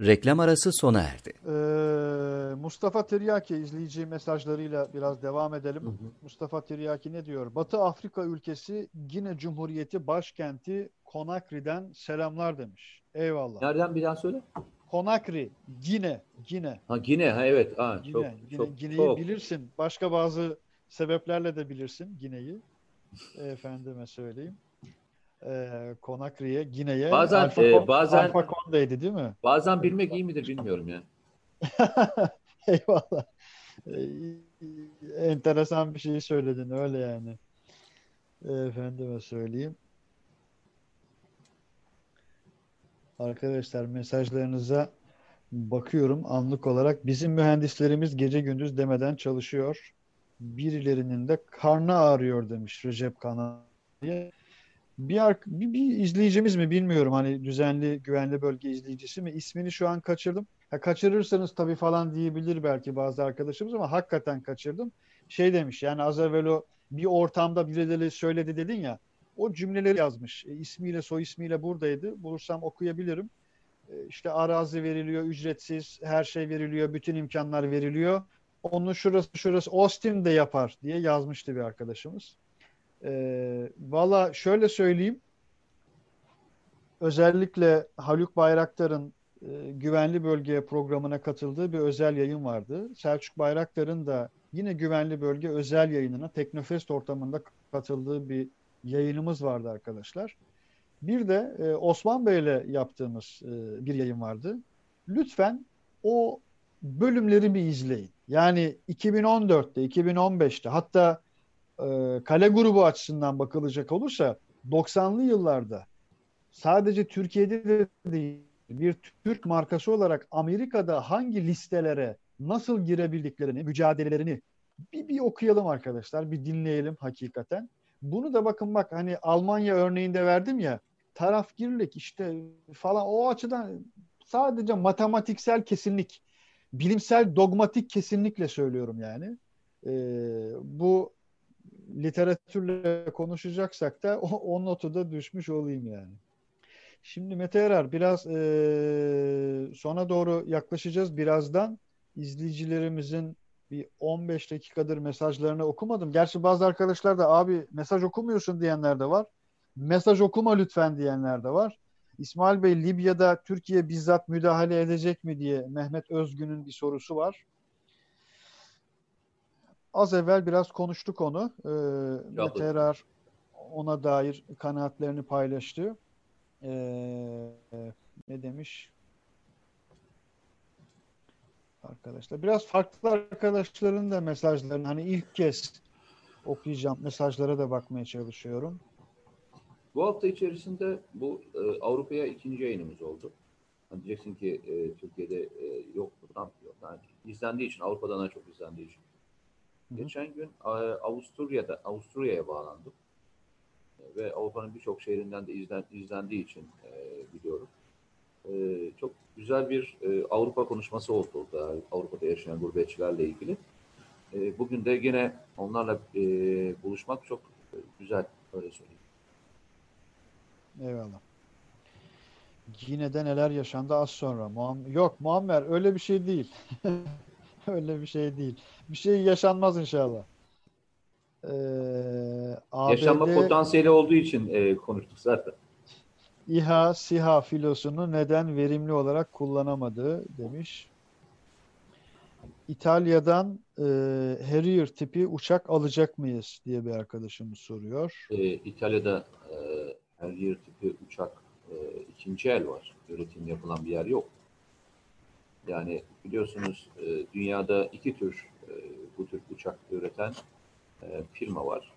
Reklam arası sona erdi. Ee, Mustafa Tiryaki izleyici mesajlarıyla biraz devam edelim. Mustafa Tiryaki ne diyor? Batı Afrika ülkesi Gine Cumhuriyeti başkenti Conakry'den selamlar demiş. Eyvallah. Nereden bir daha söyle? Conakry, Gine, Gine. Ha Gine, ha evet. Ha, Gine, çok, Gine, çok, Gine'yi çok. bilirsin. Başka bazı sebeplerle de bilirsin Gine'yi. Efendime söyleyeyim. Ee, Conakry'ye, Gine'ye. Bazen, Alpha e, bazen- Alpha Conde'ydi değil mi? Bazen bilmek iyi midir bilmiyorum ya. Eyvallah. Ee, enteresan bir şey söyledin öyle yani. Efendime söyleyeyim. Arkadaşlar mesajlarınıza bakıyorum anlık olarak. Bizim mühendislerimiz gece gündüz demeden çalışıyor. Birilerinin de karnı ağrıyor demiş Recep Kanan diye. Bir, bir, bir izleyicimiz mi bilmiyorum hani düzenli güvenli bölge izleyicisi mi ismini şu an kaçırdım. Ha, kaçırırsanız tabii falan diyebilir belki bazı arkadaşımız ama hakikaten kaçırdım. Şey demiş yani az evvel o bir ortamda birileri söyledi dedin ya o cümleleri yazmış. E, ismiyle soy ismiyle buradaydı. Bulursam okuyabilirim. E, işte arazi veriliyor ücretsiz her şey veriliyor bütün imkanlar veriliyor. Onun şurası şurası Austin de yapar diye yazmıştı bir arkadaşımız. E, Valla şöyle söyleyeyim. Özellikle Haluk Bayraktar'ın e, güvenli bölge programına katıldığı bir özel yayın vardı. Selçuk Bayraktar'ın da yine güvenli bölge özel yayınına Teknofest ortamında katıldığı bir yayınımız vardı arkadaşlar. Bir de e, Osman Bey'le yaptığımız e, bir yayın vardı. Lütfen o bölümleri bir izleyin. Yani 2014'te, 2015'te hatta e, kale grubu açısından bakılacak olursa 90'lı yıllarda sadece Türkiye'de de değil bir Türk markası olarak Amerika'da hangi listelere nasıl girebildiklerini, mücadelelerini bir, bir okuyalım arkadaşlar, bir dinleyelim hakikaten. Bunu da bakın bak hani Almanya örneğinde verdim ya tarafgirlik işte falan o açıdan sadece matematiksel kesinlik, bilimsel dogmatik kesinlikle söylüyorum yani. Ee, bu literatürle konuşacaksak da o, o notu da düşmüş olayım yani. Şimdi Mete Erer biraz e, sona doğru yaklaşacağız birazdan. izleyicilerimizin bir 15 dakikadır mesajlarını okumadım. Gerçi bazı arkadaşlar da abi mesaj okumuyorsun diyenler de var. Mesaj okuma lütfen diyenler de var. İsmail Bey Libya'da Türkiye bizzat müdahale edecek mi diye Mehmet Özgün'ün bir sorusu var. Az evvel biraz konuştuk onu. Ee, Mete Erer ona dair kanaatlerini paylaştı. Ee, ne demiş? Arkadaşlar biraz farklı arkadaşların da mesajlarını hani ilk kez okuyacağım mesajlara da bakmaya çalışıyorum. Bu hafta içerisinde bu e, Avrupa'ya ikinci yayınımız oldu. Hani diyeceksin ki e, Türkiye'de e, yok buradan yok. Yani izlendiği için Avrupa'dan daha çok izlendiği için. Hı hı. Geçen gün e, Avusturya'da Avusturya'ya bağlandım. E, ve Avrupa'nın birçok şehrinden de izlen, izlendiği için e, biliyorum. E, çok güzel bir e, Avrupa konuşması oldu orada. Avrupa'da yaşayan gurbetçilerle ilgili. E, bugün de yine onlarla e, buluşmak çok güzel öyle söyleyeyim. Eyvallah. Yine de neler yaşandı az sonra. Muam Yok Muammer öyle bir şey değil. öyle bir şey değil. Bir şey yaşanmaz inşallah. Ee, ABD, Yaşanma potansiyeli olduğu için e, konuştuk zaten. İHA, SİHA filosunu neden verimli olarak kullanamadığı demiş. İtalya'dan e, Harrier tipi uçak alacak mıyız diye bir arkadaşımız soruyor. E, İtalya'da e, Harrier tipi uçak e, ikinci el var. Üretim yapılan bir yer yok. Yani biliyorsunuz e, dünyada iki tür e, bu tür uçak üreten e, firma var.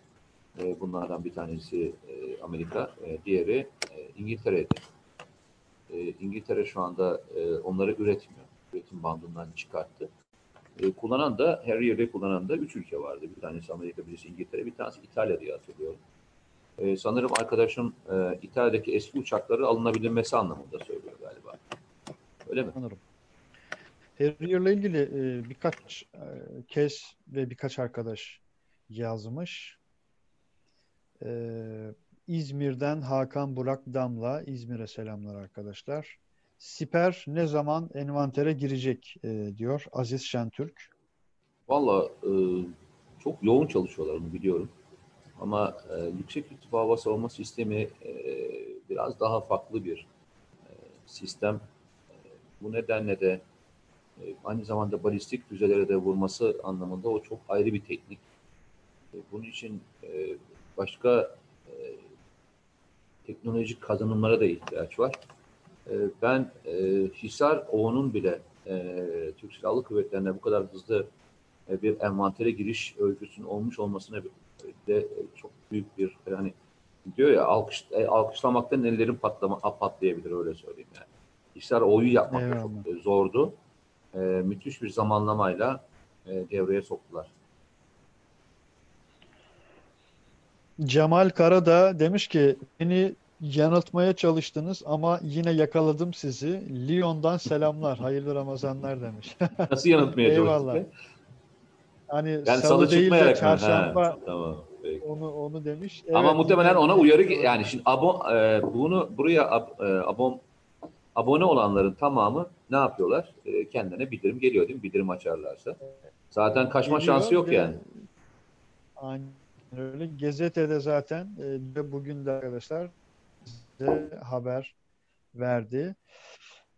Bunlardan bir tanesi Amerika, diğeri İngiltere'de. İngiltere şu anda onları üretmiyor. Üretim bandından çıkarttı. Kullanan da, Harrier'de kullanan da üç ülke vardı. Bir tanesi Amerika, birisi İngiltere, bir tanesi İtalya diye hatırlıyorum. Sanırım arkadaşım İtalya'daki eski uçakları alınabilmesi anlamında söylüyor galiba. Öyle mi? Sanırım. Harrier'la ilgili e, birkaç e, kez ve birkaç arkadaş yazmış. Ee, İzmir'den Hakan Burak Damla. İzmir'e selamlar arkadaşlar. Siper ne zaman envantere girecek e, diyor Aziz Şentürk. Valla e, çok yoğun çalışıyorlar onu biliyorum. Ama e, yüksek irtifa hava savunma sistemi e, biraz daha farklı bir e, sistem. E, bu nedenle de e, aynı zamanda balistik füzelere de vurması anlamında o çok ayrı bir teknik. E, bunun için e, başka e, teknolojik kazanımlara da ihtiyaç var. Ben Hisar O'nun bile Türk Silahlı Kuvvetleri'ne bu kadar hızlı e, bir envantere giriş öyküsünün olmuş olmasına de e, çok büyük bir hani diyor ya alkış, e, alkışlamaktan ellerim patlama, patlayabilir öyle söyleyeyim yani. İşler oyu yapmak Eyvallah. çok e, zordu. E, müthiş bir zamanlamayla e, devreye soktular. Cemal Kara da demiş ki beni yanıltmaya çalıştınız ama yine yakaladım sizi. Lyon'dan selamlar. Hayırlı Ramazanlar demiş. Nasıl yanıltmaya çalıştık? Hani Yani salı, salı değil de çarşamba Ha, tamam. Peki. onu onu demiş. Ama Evet, muhtemelen yine- ona uyarı yani şimdi abo, e, bunu buraya ab- e, abon abone olanların tamamı ne yapıyorlar? E, kendilerine bildirim geliyor değil mi? Bildirim açarlarsa. Zaten kaçma Geliyor. şansı yok de- yani. Aynen öyle. Gazetede zaten e, de bugün de arkadaşlar bize haber verdi.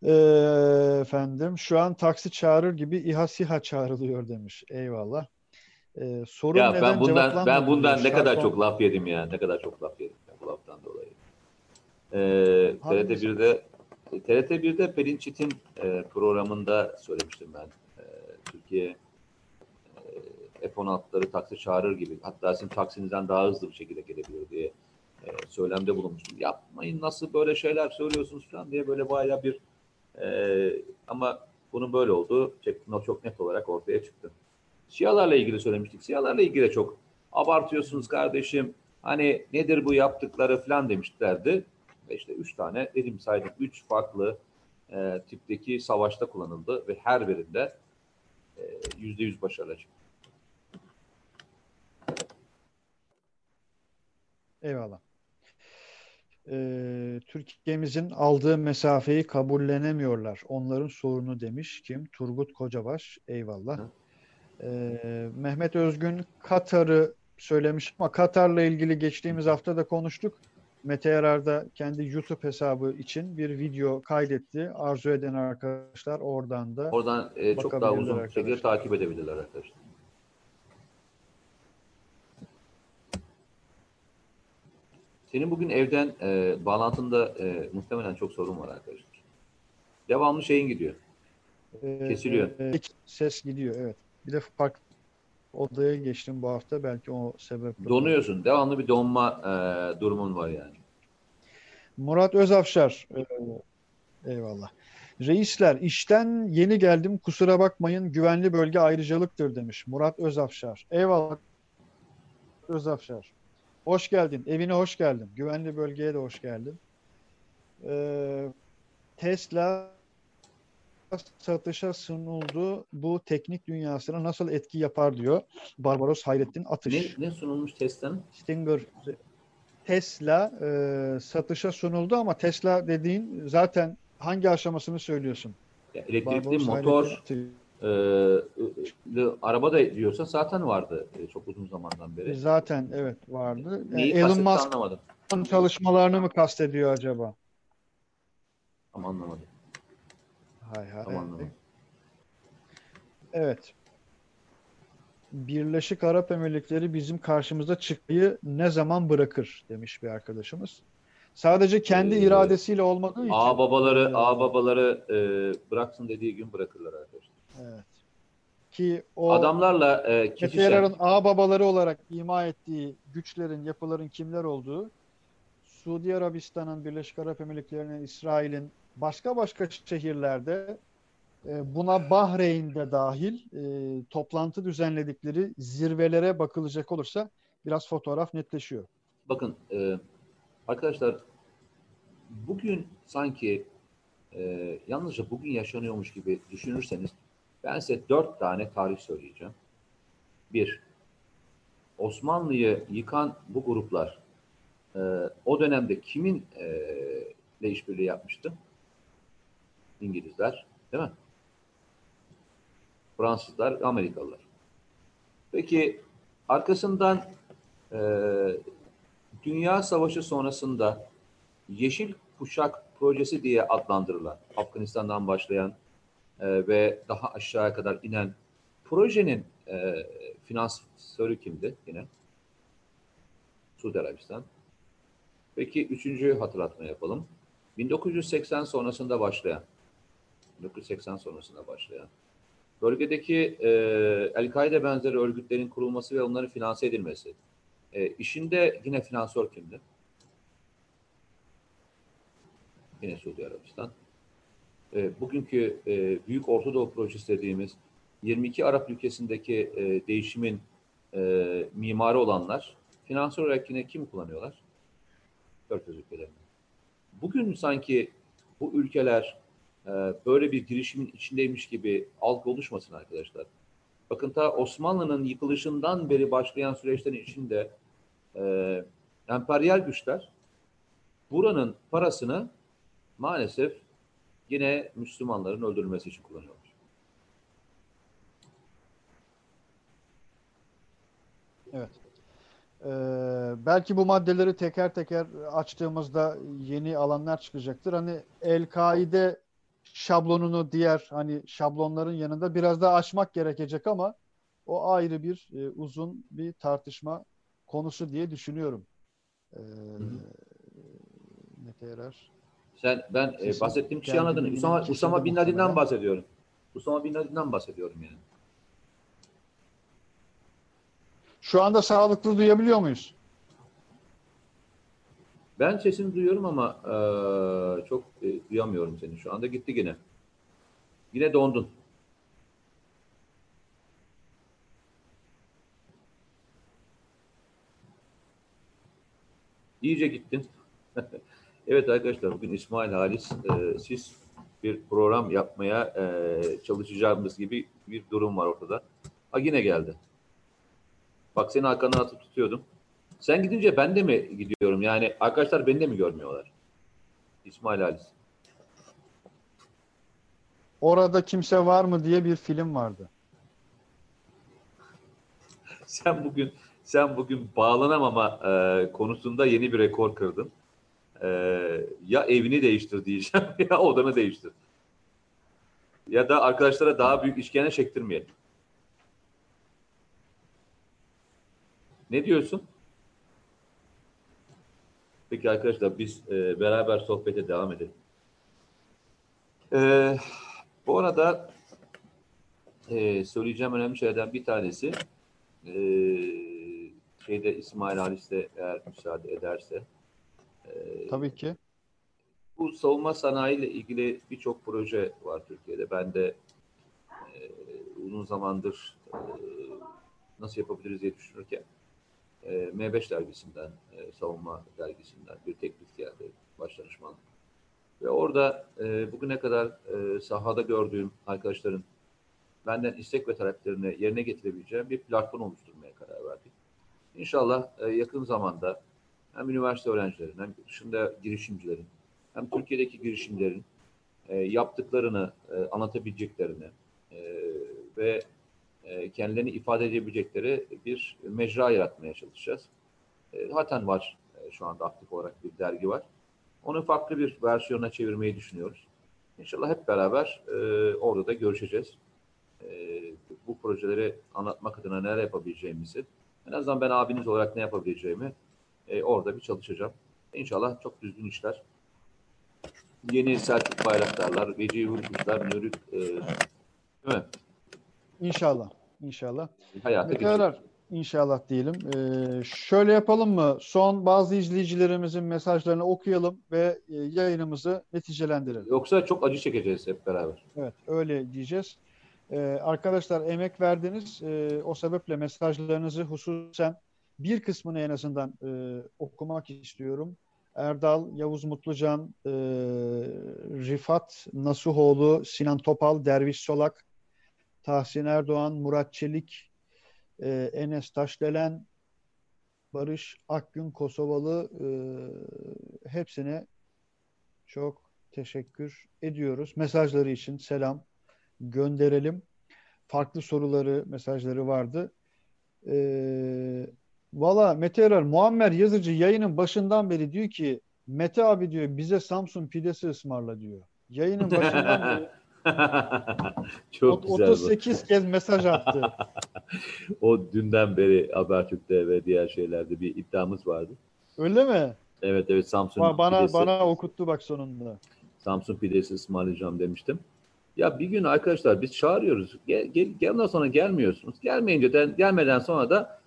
E, efendim şu an taksi çağırır gibi İHA SİHA çağrılıyor demiş. Eyvallah. E, sorun Ya neden ben bundan ben bundan diyor. ne kadar Şarkon- çok laf yedim ya. Ne kadar çok laf yedim ya bu laftan dolayı. Ee, Hangisi? TRT 1'de TRT 1'de Pelin Çetin e, programında söylemiştim ben. E, Türkiye e, F-16'ları taksi çağırır gibi. Hatta sizin taksinizden daha hızlı bir şekilde gelebilir diye e, söylemde bulunmuştum. Yapmayın nasıl böyle şeyler söylüyorsunuz falan diye böyle bayağı bir e, ama bunun böyle olduğu çok, net olarak ortaya çıktı. Siyahlarla ilgili söylemiştik. Siyahlarla ilgili de çok abartıyorsunuz kardeşim. Hani nedir bu yaptıkları falan demişlerdi. Ve işte üç tane dedim saydım. Üç farklı e, tipteki savaşta kullanıldı ve her birinde e, yüzde yüz başarılı çıktı. Eyvallah. Ee, Türkiye'mizin aldığı mesafeyi kabullenemiyorlar. Onların sorunu demiş kim? Turgut Kocabaş. Eyvallah. Hı. Ee, Mehmet Özgün Katar'ı söylemiş ama Katar'la ilgili geçtiğimiz hafta da konuştuk. Mete Yarar da kendi YouTube hesabı için bir video kaydetti. Arzu eden arkadaşlar oradan da Oradan e, çok daha uzun bir şekilde takip edebilirler arkadaşlar. Senin bugün evden e, bağlantında e, muhtemelen çok sorun var arkadaşlar. Devamlı şeyin gidiyor. Ee, Kesiliyor. e, ses gidiyor evet. Bir de farklı odaya geçtim bu hafta belki o sebeple. Donuyorsun. Devamlı bir donma e, durumun var yani. Murat Özafşar. Ee, Eyvallah. Reisler işten yeni geldim kusura bakmayın güvenli bölge ayrıcalıktır demiş Murat Özafşar. Eyvallah Özafşar. Hoş geldin. Evine hoş geldin. Güvenli bölgeye de hoş geldin. Ee, Tesla satışa sunuldu. Bu teknik dünyasına nasıl etki yapar diyor Barbaros Hayrettin Atış. Ne, ne sunulmuş testten? Stinger Tesla e, satışa sunuldu ama Tesla dediğin zaten hangi aşamasını söylüyorsun? Ya, elektrikli Barbaros motor Hayrettin e, e, araba da diyorsa zaten vardı e, çok uzun zamandan beri. Zaten evet vardı. Yani Neyi Elon Musk'ın anlamadım. çalışmalarını mı kastediyor acaba? Ama anlamadım. Hay hay. Tam. Evet. Birleşik Arap Emirlikleri bizim karşımıza çıkmayı ne zaman bırakır demiş bir arkadaşımız. Sadece kendi Ee, iradesiyle olmadığı için. A babaları, Ee, A babaları e, bıraksın dediği gün bırakırlar arkadaşlar. Evet. Ki o Adamlarla e, kişisel Keferar'ın ağ babaları olarak ima ettiği güçlerin, yapıların kimler olduğu, Suudi Arabistan'ın, Birleşik Arap Emirlikleri'nin, İsrail'in başka başka şehirlerde e, buna Bahreyn'de dahil e, toplantı düzenledikleri zirvelere bakılacak olursa biraz fotoğraf netleşiyor. bakın e, arkadaşlar bugün sanki e, yalnızca bugün yaşanıyormuş gibi düşünürseniz ben size dört tane tarih söyleyeceğim. Bir, Osmanlı'yı yıkan bu gruplar o dönemde kimin e, işbirliği yapmıştı? İngilizler, değil mi? Fransızlar, Amerikalılar. Peki arkasından e, Dünya Savaşı sonrasında Yeşil Kuşak Projesi diye adlandırılan Afganistan'dan başlayan e, ve daha aşağıya kadar inen projenin e, finansörü kimdi yine? Suudi Arabistan. Peki üçüncü hatırlatma yapalım. 1980 sonrasında başlayan 1980 sonrasında başlayan bölgedeki e, El-Kaide benzeri örgütlerin kurulması ve onların finanse edilmesi. E, işinde yine finansör kimdi? Yine Suudi Arabistan. E, bugünkü e, Büyük Orta Doğu Projesi dediğimiz 22 Arap ülkesindeki e, değişimin e, mimarı olanlar finansör olarak yine kim kullanıyorlar? Körfez ülkelerinde. Bugün sanki bu ülkeler e, böyle bir girişimin içindeymiş gibi algı oluşmasın arkadaşlar. Bakın ta Osmanlı'nın yıkılışından beri başlayan süreçlerin içinde e, emperyal güçler buranın parasını maalesef yine Müslümanların öldürülmesi için kullanıyorlar. Evet. Ee, belki bu maddeleri teker teker açtığımızda yeni alanlar çıkacaktır. Hani El-Kaide şablonunu diğer hani şablonların yanında biraz daha açmak gerekecek ama o ayrı bir e, uzun bir tartışma konusu diye düşünüyorum. Ee, Mete Erer. Sen ben e, bahsettiğim Geldi anladın. Usama, Usama Bin Laden'den bahsediyorum. Usama Bin Laden'den bahsediyorum yani. Şu anda sağlıklı duyabiliyor muyuz? Ben sesini duyuyorum ama e, çok e, duyamıyorum seni. Şu anda gitti yine. Yine dondun. İyice gittin. evet arkadaşlar bugün İsmail Halis e, siz bir program yapmaya e, çalışacağımız gibi bir durum var ortada. Ha yine geldi. Bak seni arkandan atıp tutuyordum. Sen gidince ben de mi gidiyorum? Yani arkadaşlar beni de mi görmüyorlar? İsmail Halis. Orada kimse var mı diye bir film vardı. Sen bugün sen bugün bağlanamama e, konusunda yeni bir rekor kırdın. E, ya evini değiştir diyeceğim ya odanı değiştir. Ya da arkadaşlara daha büyük işkence çektirmeyelim. Ne diyorsun? Peki arkadaşlar biz e, beraber sohbete devam edelim. E, bu arada e, söyleyeceğim önemli şeylerden bir tanesi e, şeyde İsmail Halis de eğer müsaade ederse e, Tabii ki. bu savunma sanayi ile ilgili birçok proje var Türkiye'de. Ben de e, uzun zamandır e, nasıl yapabiliriz diye düşünürken e, M5 dergisinden, e, savunma dergisinden bir teklif geldi başdanışmanlık. Ve orada e, bugüne kadar sahada gördüğüm arkadaşların benden istek ve taleplerini yerine getirebileceğim bir platform oluşturmaya karar verdik. İnşallah yakın zamanda hem üniversite öğrencilerin hem dışında girişimcilerin hem Türkiye'deki girişimlerin yaptıklarını e, anlatabileceklerini ve kendilerini ifade edebilecekleri bir mecra yaratmaya çalışacağız. E, zaten var e, şu anda aktif olarak bir dergi var. Onu farklı bir versiyona çevirmeyi düşünüyoruz. İnşallah hep beraber e, orada da görüşeceğiz. E, bu projeleri anlatmak adına neler yapabileceğimizi, en azından ben abiniz olarak ne yapabileceğimi e, orada bir çalışacağım. İnşallah çok düzgün işler. Yeni Selçuk Bayraktarlar, Vecihi Hürkuşlar, Nürük, e, değil mi? İnşallah. İnşallah. Hayata Mete geçecek. Erer, inşallah diyelim. Ee, şöyle yapalım mı? Son bazı izleyicilerimizin mesajlarını okuyalım ve e, yayınımızı neticelendirelim. Yoksa çok acı çekeceğiz hep beraber. Evet, öyle diyeceğiz. Ee, arkadaşlar emek verdiniz. Ee, o sebeple mesajlarınızı hususen bir kısmını en azından e, okumak istiyorum. Erdal, Yavuz Mutlucan, e, Rifat Nasuhoğlu, Sinan Topal, Derviş Solak, Tahsin Erdoğan, Murat Çelik, e, Enes Taşdelen, Barış Akgün Kosovalı e, hepsine çok teşekkür ediyoruz. Mesajları için selam gönderelim. Farklı soruları, mesajları vardı. Ee, Valla Mete Erer, Muammer Yazıcı yayının başından beri diyor ki Mete abi diyor bize Samsun pidesi ısmarla diyor. Yayının başından beri çok güzel bu. 38 kez mesaj attı. O dünden beri Habertürk'te ve diğer şeylerde bir iddiamız vardı. Öyle mi? Evet evet Samsun Ba- Bana pidesi, bana okuttu bak sonunda. Samsun pidesi ısmarlayacağım demiştim. Ya bir gün arkadaşlar biz çağırıyoruz. Gel, gel, gel sonra gelmiyorsunuz. Gelmeyince de, gelmeden sonra da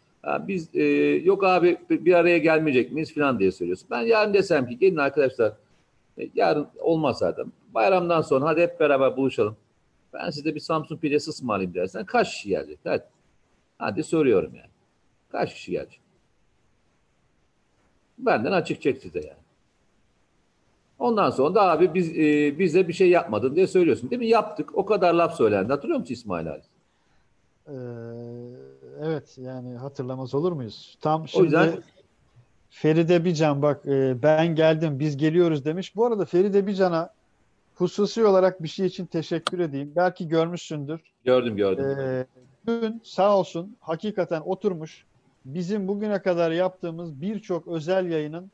biz e, yok abi bir araya gelmeyecek miyiz falan diye söylüyorsun. Ben yarın desem ki gelin arkadaşlar e, yarın olmaz zaten. Bayramdan sonra hadi hep beraber buluşalım. Ben size bir Samsun pidesi ısmarlayayım dersen kaç kişi gelecek? Hadi. Hadi soruyorum yani. Kaç kişi gelecek? Benden açık çek size yani. Ondan sonra da abi biz e, bize bir şey yapmadın diye söylüyorsun değil mi? Yaptık. O kadar laf söylendi. Hatırlıyor musun İsmail abi? Ee, evet yani hatırlamaz olur muyuz? Tam şimdi O yüzden Feride Bican bak e, ben geldim biz geliyoruz demiş. Bu arada Feride Bican'a hususi olarak bir şey için teşekkür edeyim. Belki görmüşsündür. gördüm gördüm. Ee, dün sağ olsun hakikaten oturmuş bizim bugüne kadar yaptığımız birçok özel yayının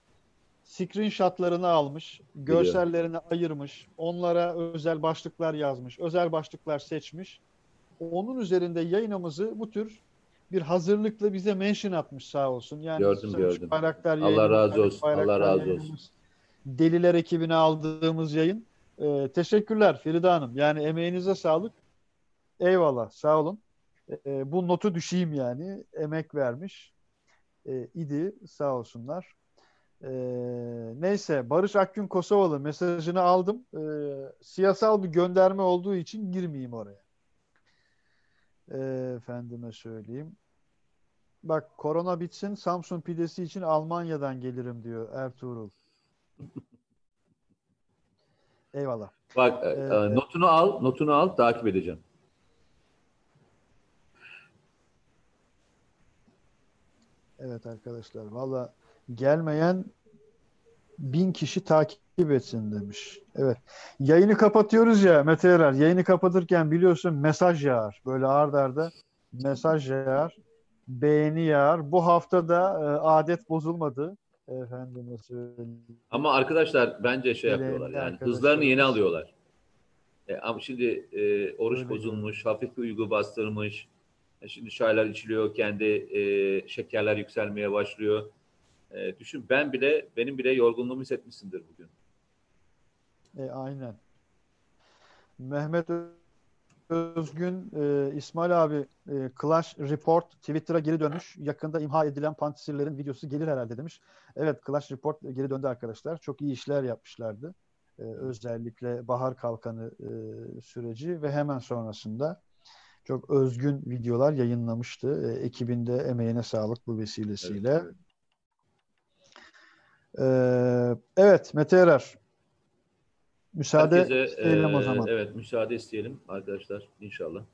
screenshotlarını almış, görsellerini ayırmış, onlara özel başlıklar yazmış, özel başlıklar seçmiş. Onun üzerinde yayınımızı bu tür bir hazırlıkla bize mention atmış sağ olsun. Yani Gördüm, gördüm. Allah razı olsun, Allah razı olsun. Deliler ekibine aldığımız yayın. Ee, teşekkürler Feride Hanım. Yani emeğinize sağlık. Eyvallah sağ olun. Ee, bu notu düşeyim yani. Emek vermiş. Ee, idi sağ olsunlar. Ee, neyse Barış Akgün Kosovalı mesajını aldım. Ee, siyasal bir gönderme olduğu için girmeyeyim oraya. Ee, efendime söyleyeyim. Bak korona bitsin Samsun pidesi için Almanya'dan gelirim diyor Ertuğrul. Eyvallah. Bak e, Evet. e, notunu al, notunu al, takip edeceğim. Evet arkadaşlar valla gelmeyen bin kişi takip etsin demiş. Evet. Yayını kapatıyoruz ya Mete Erer. Yayını kapatırken biliyorsun mesaj yağar. Böyle ard arda mesaj yağar. Beğeni yağar. Bu hafta da e, adet bozulmadı. Söyleyeyim. Ama arkadaşlar bence şey yapıyorlar yani hızlarını yeni alıyorlar. E, ama şimdi e, oruç Öyle bozulmuş, hafif bir uygu bastırmış. E, şimdi çaylar içiliyor, kendi e, şekerler yükselmeye başlıyor. E, düşün ben bile, benim bile yorgunluğumu hissetmişsindir bugün. E, aynen. Mehmet Özgün, e, İsmail abi e, Clash Report Twitter'a geri dönmüş. Yakında imha edilen pantisirlerin videosu gelir herhalde demiş. Evet Clash Report geri döndü arkadaşlar. Çok iyi işler yapmışlardı. E, özellikle Bahar Kalkanı e, süreci ve hemen sonrasında çok özgün videolar yayınlamıştı. E, ekibinde emeğine sağlık bu vesilesiyle. Evet, evet. Ee, evet Mete Erer. Müsaade Herkese, isteyelim o e, zaman. Evet, müsaade isteyelim arkadaşlar inşallah.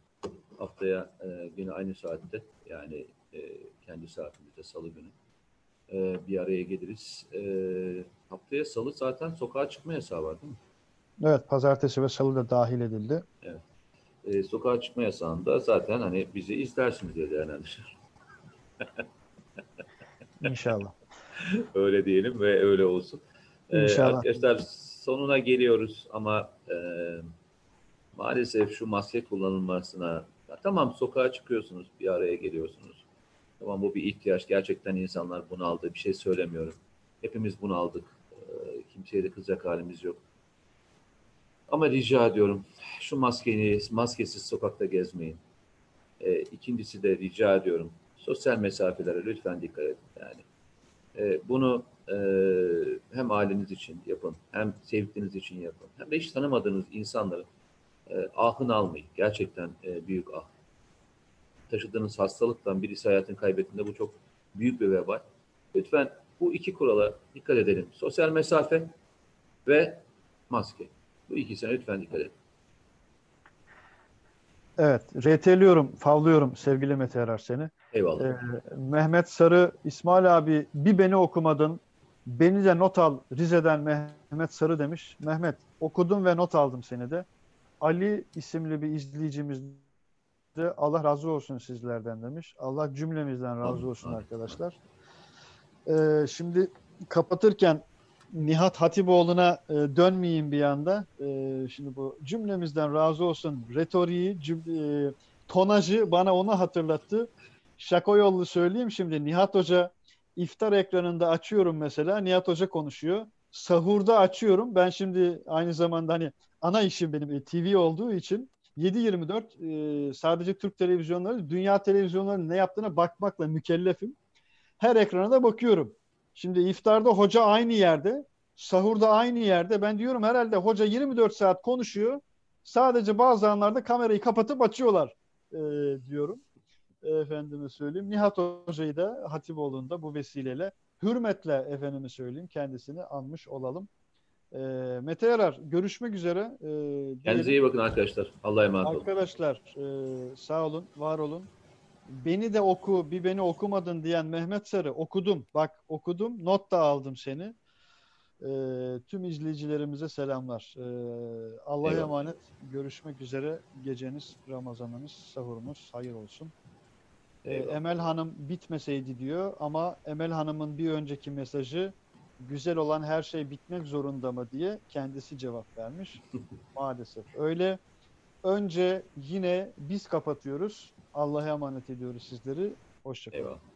Haftaya e, yine aynı saatte yani e, kendi saatimizde salı günü e, bir araya geliriz. E, haftaya salı zaten sokağa çıkma yasağı var değil mi? Evet, pazartesi ve salı da dahil edildi. E, sokağa çıkma yasağında zaten hani bizi izlersiniz diye değerlendirilir. İnşallah. öyle diyelim ve öyle olsun. E, İnşallah. arkadaşlar sonuna geliyoruz ama e, maalesef şu maske kullanılmasına tamam sokağa çıkıyorsunuz, bir araya geliyorsunuz. Tamam bu bir ihtiyaç. Gerçekten insanlar bunaldı. Bir şey söylemiyorum. Hepimiz bunaldık. E, kimseye de kızacak halimiz yok. Ama rica ediyorum şu maskeyi maskesiz sokakta gezmeyin. E, ikincisi de rica ediyorum sosyal mesafelere lütfen dikkat edin. Yani e, bunu e, hem aileniz için yapın, hem sevdikleriniz için yapın, hem de hiç tanımadığınız insanların e, ahını almayın. Gerçekten e, büyük ah. Taşıdığınız hastalıktan birisi hayatını kaybettiğinde bu çok büyük bir vebal. Lütfen bu iki kurala dikkat edelim. Sosyal mesafe ve maske. Bu ikisine lütfen dikkat edin. Evet, RT'liyorum, favlıyorum sevgili Mete Erer seni. Eyvallah. Ee, Mehmet Sarı, İsmail abi bir beni okumadın, beni de not al Rize'den Mehmet Sarı demiş. Mehmet okudum ve not aldım seni de. Ali isimli bir izleyicimiz de Allah razı olsun sizlerden demiş. Allah cümlemizden razı olsun arkadaşlar. Ee, şimdi kapatırken Nihat Hatipoğlu'na e, dönmeyeyim bir anda. E, şimdi bu cümlemizden razı olsun retoriği, cüm- e, tonajı bana onu hatırlattı. Şaka yollu söyleyeyim şimdi Nihat Hoca iftar ekranında açıyorum mesela. Nihat Hoca konuşuyor. sahurda açıyorum. Ben şimdi aynı zamanda hani ana işim benim e, TV olduğu için 7-24 e, sadece Türk televizyonları, dünya televizyonlarının ne yaptığına bakmakla mükellefim. Her ekrana da bakıyorum. Şimdi iftarda hoca aynı yerde, sahurda aynı yerde. Ben diyorum herhalde hoca 24 saat konuşuyor. Sadece bazı anlarda kamerayı kapatıp açıyorlar e, diyorum. Efendime söyleyeyim. Nihat Hoca'yı da Hatipoğlu'nda bu vesileyle hürmetle efendime söyleyeyim kendisini anmış olalım. E, Mete Yarar görüşmek üzere. E, diyelim. Kendinize iyi bakın arkadaşlar. Allah'a emanet olun. Arkadaşlar e, sağ olun, var olun. Beni de oku, bir beni okumadın diyen Mehmet Sarı okudum. Bak okudum, not da aldım seni. E, tüm izleyicilerimize selamlar. E, Allah'a emanet. Görüşmek üzere. Geceniz, Ramazanınız, sahurumuz hayır olsun. E. Emel Hanım bitmeseydi diyor ama Emel Hanım'ın bir önceki mesajı güzel olan her şey bitmek zorunda mı diye kendisi cevap vermiş. Maalesef öyle. Önce yine biz kapatıyoruz. Allah'a emanet ediyoruz sizleri. Hoşçakalın. Eyvallah.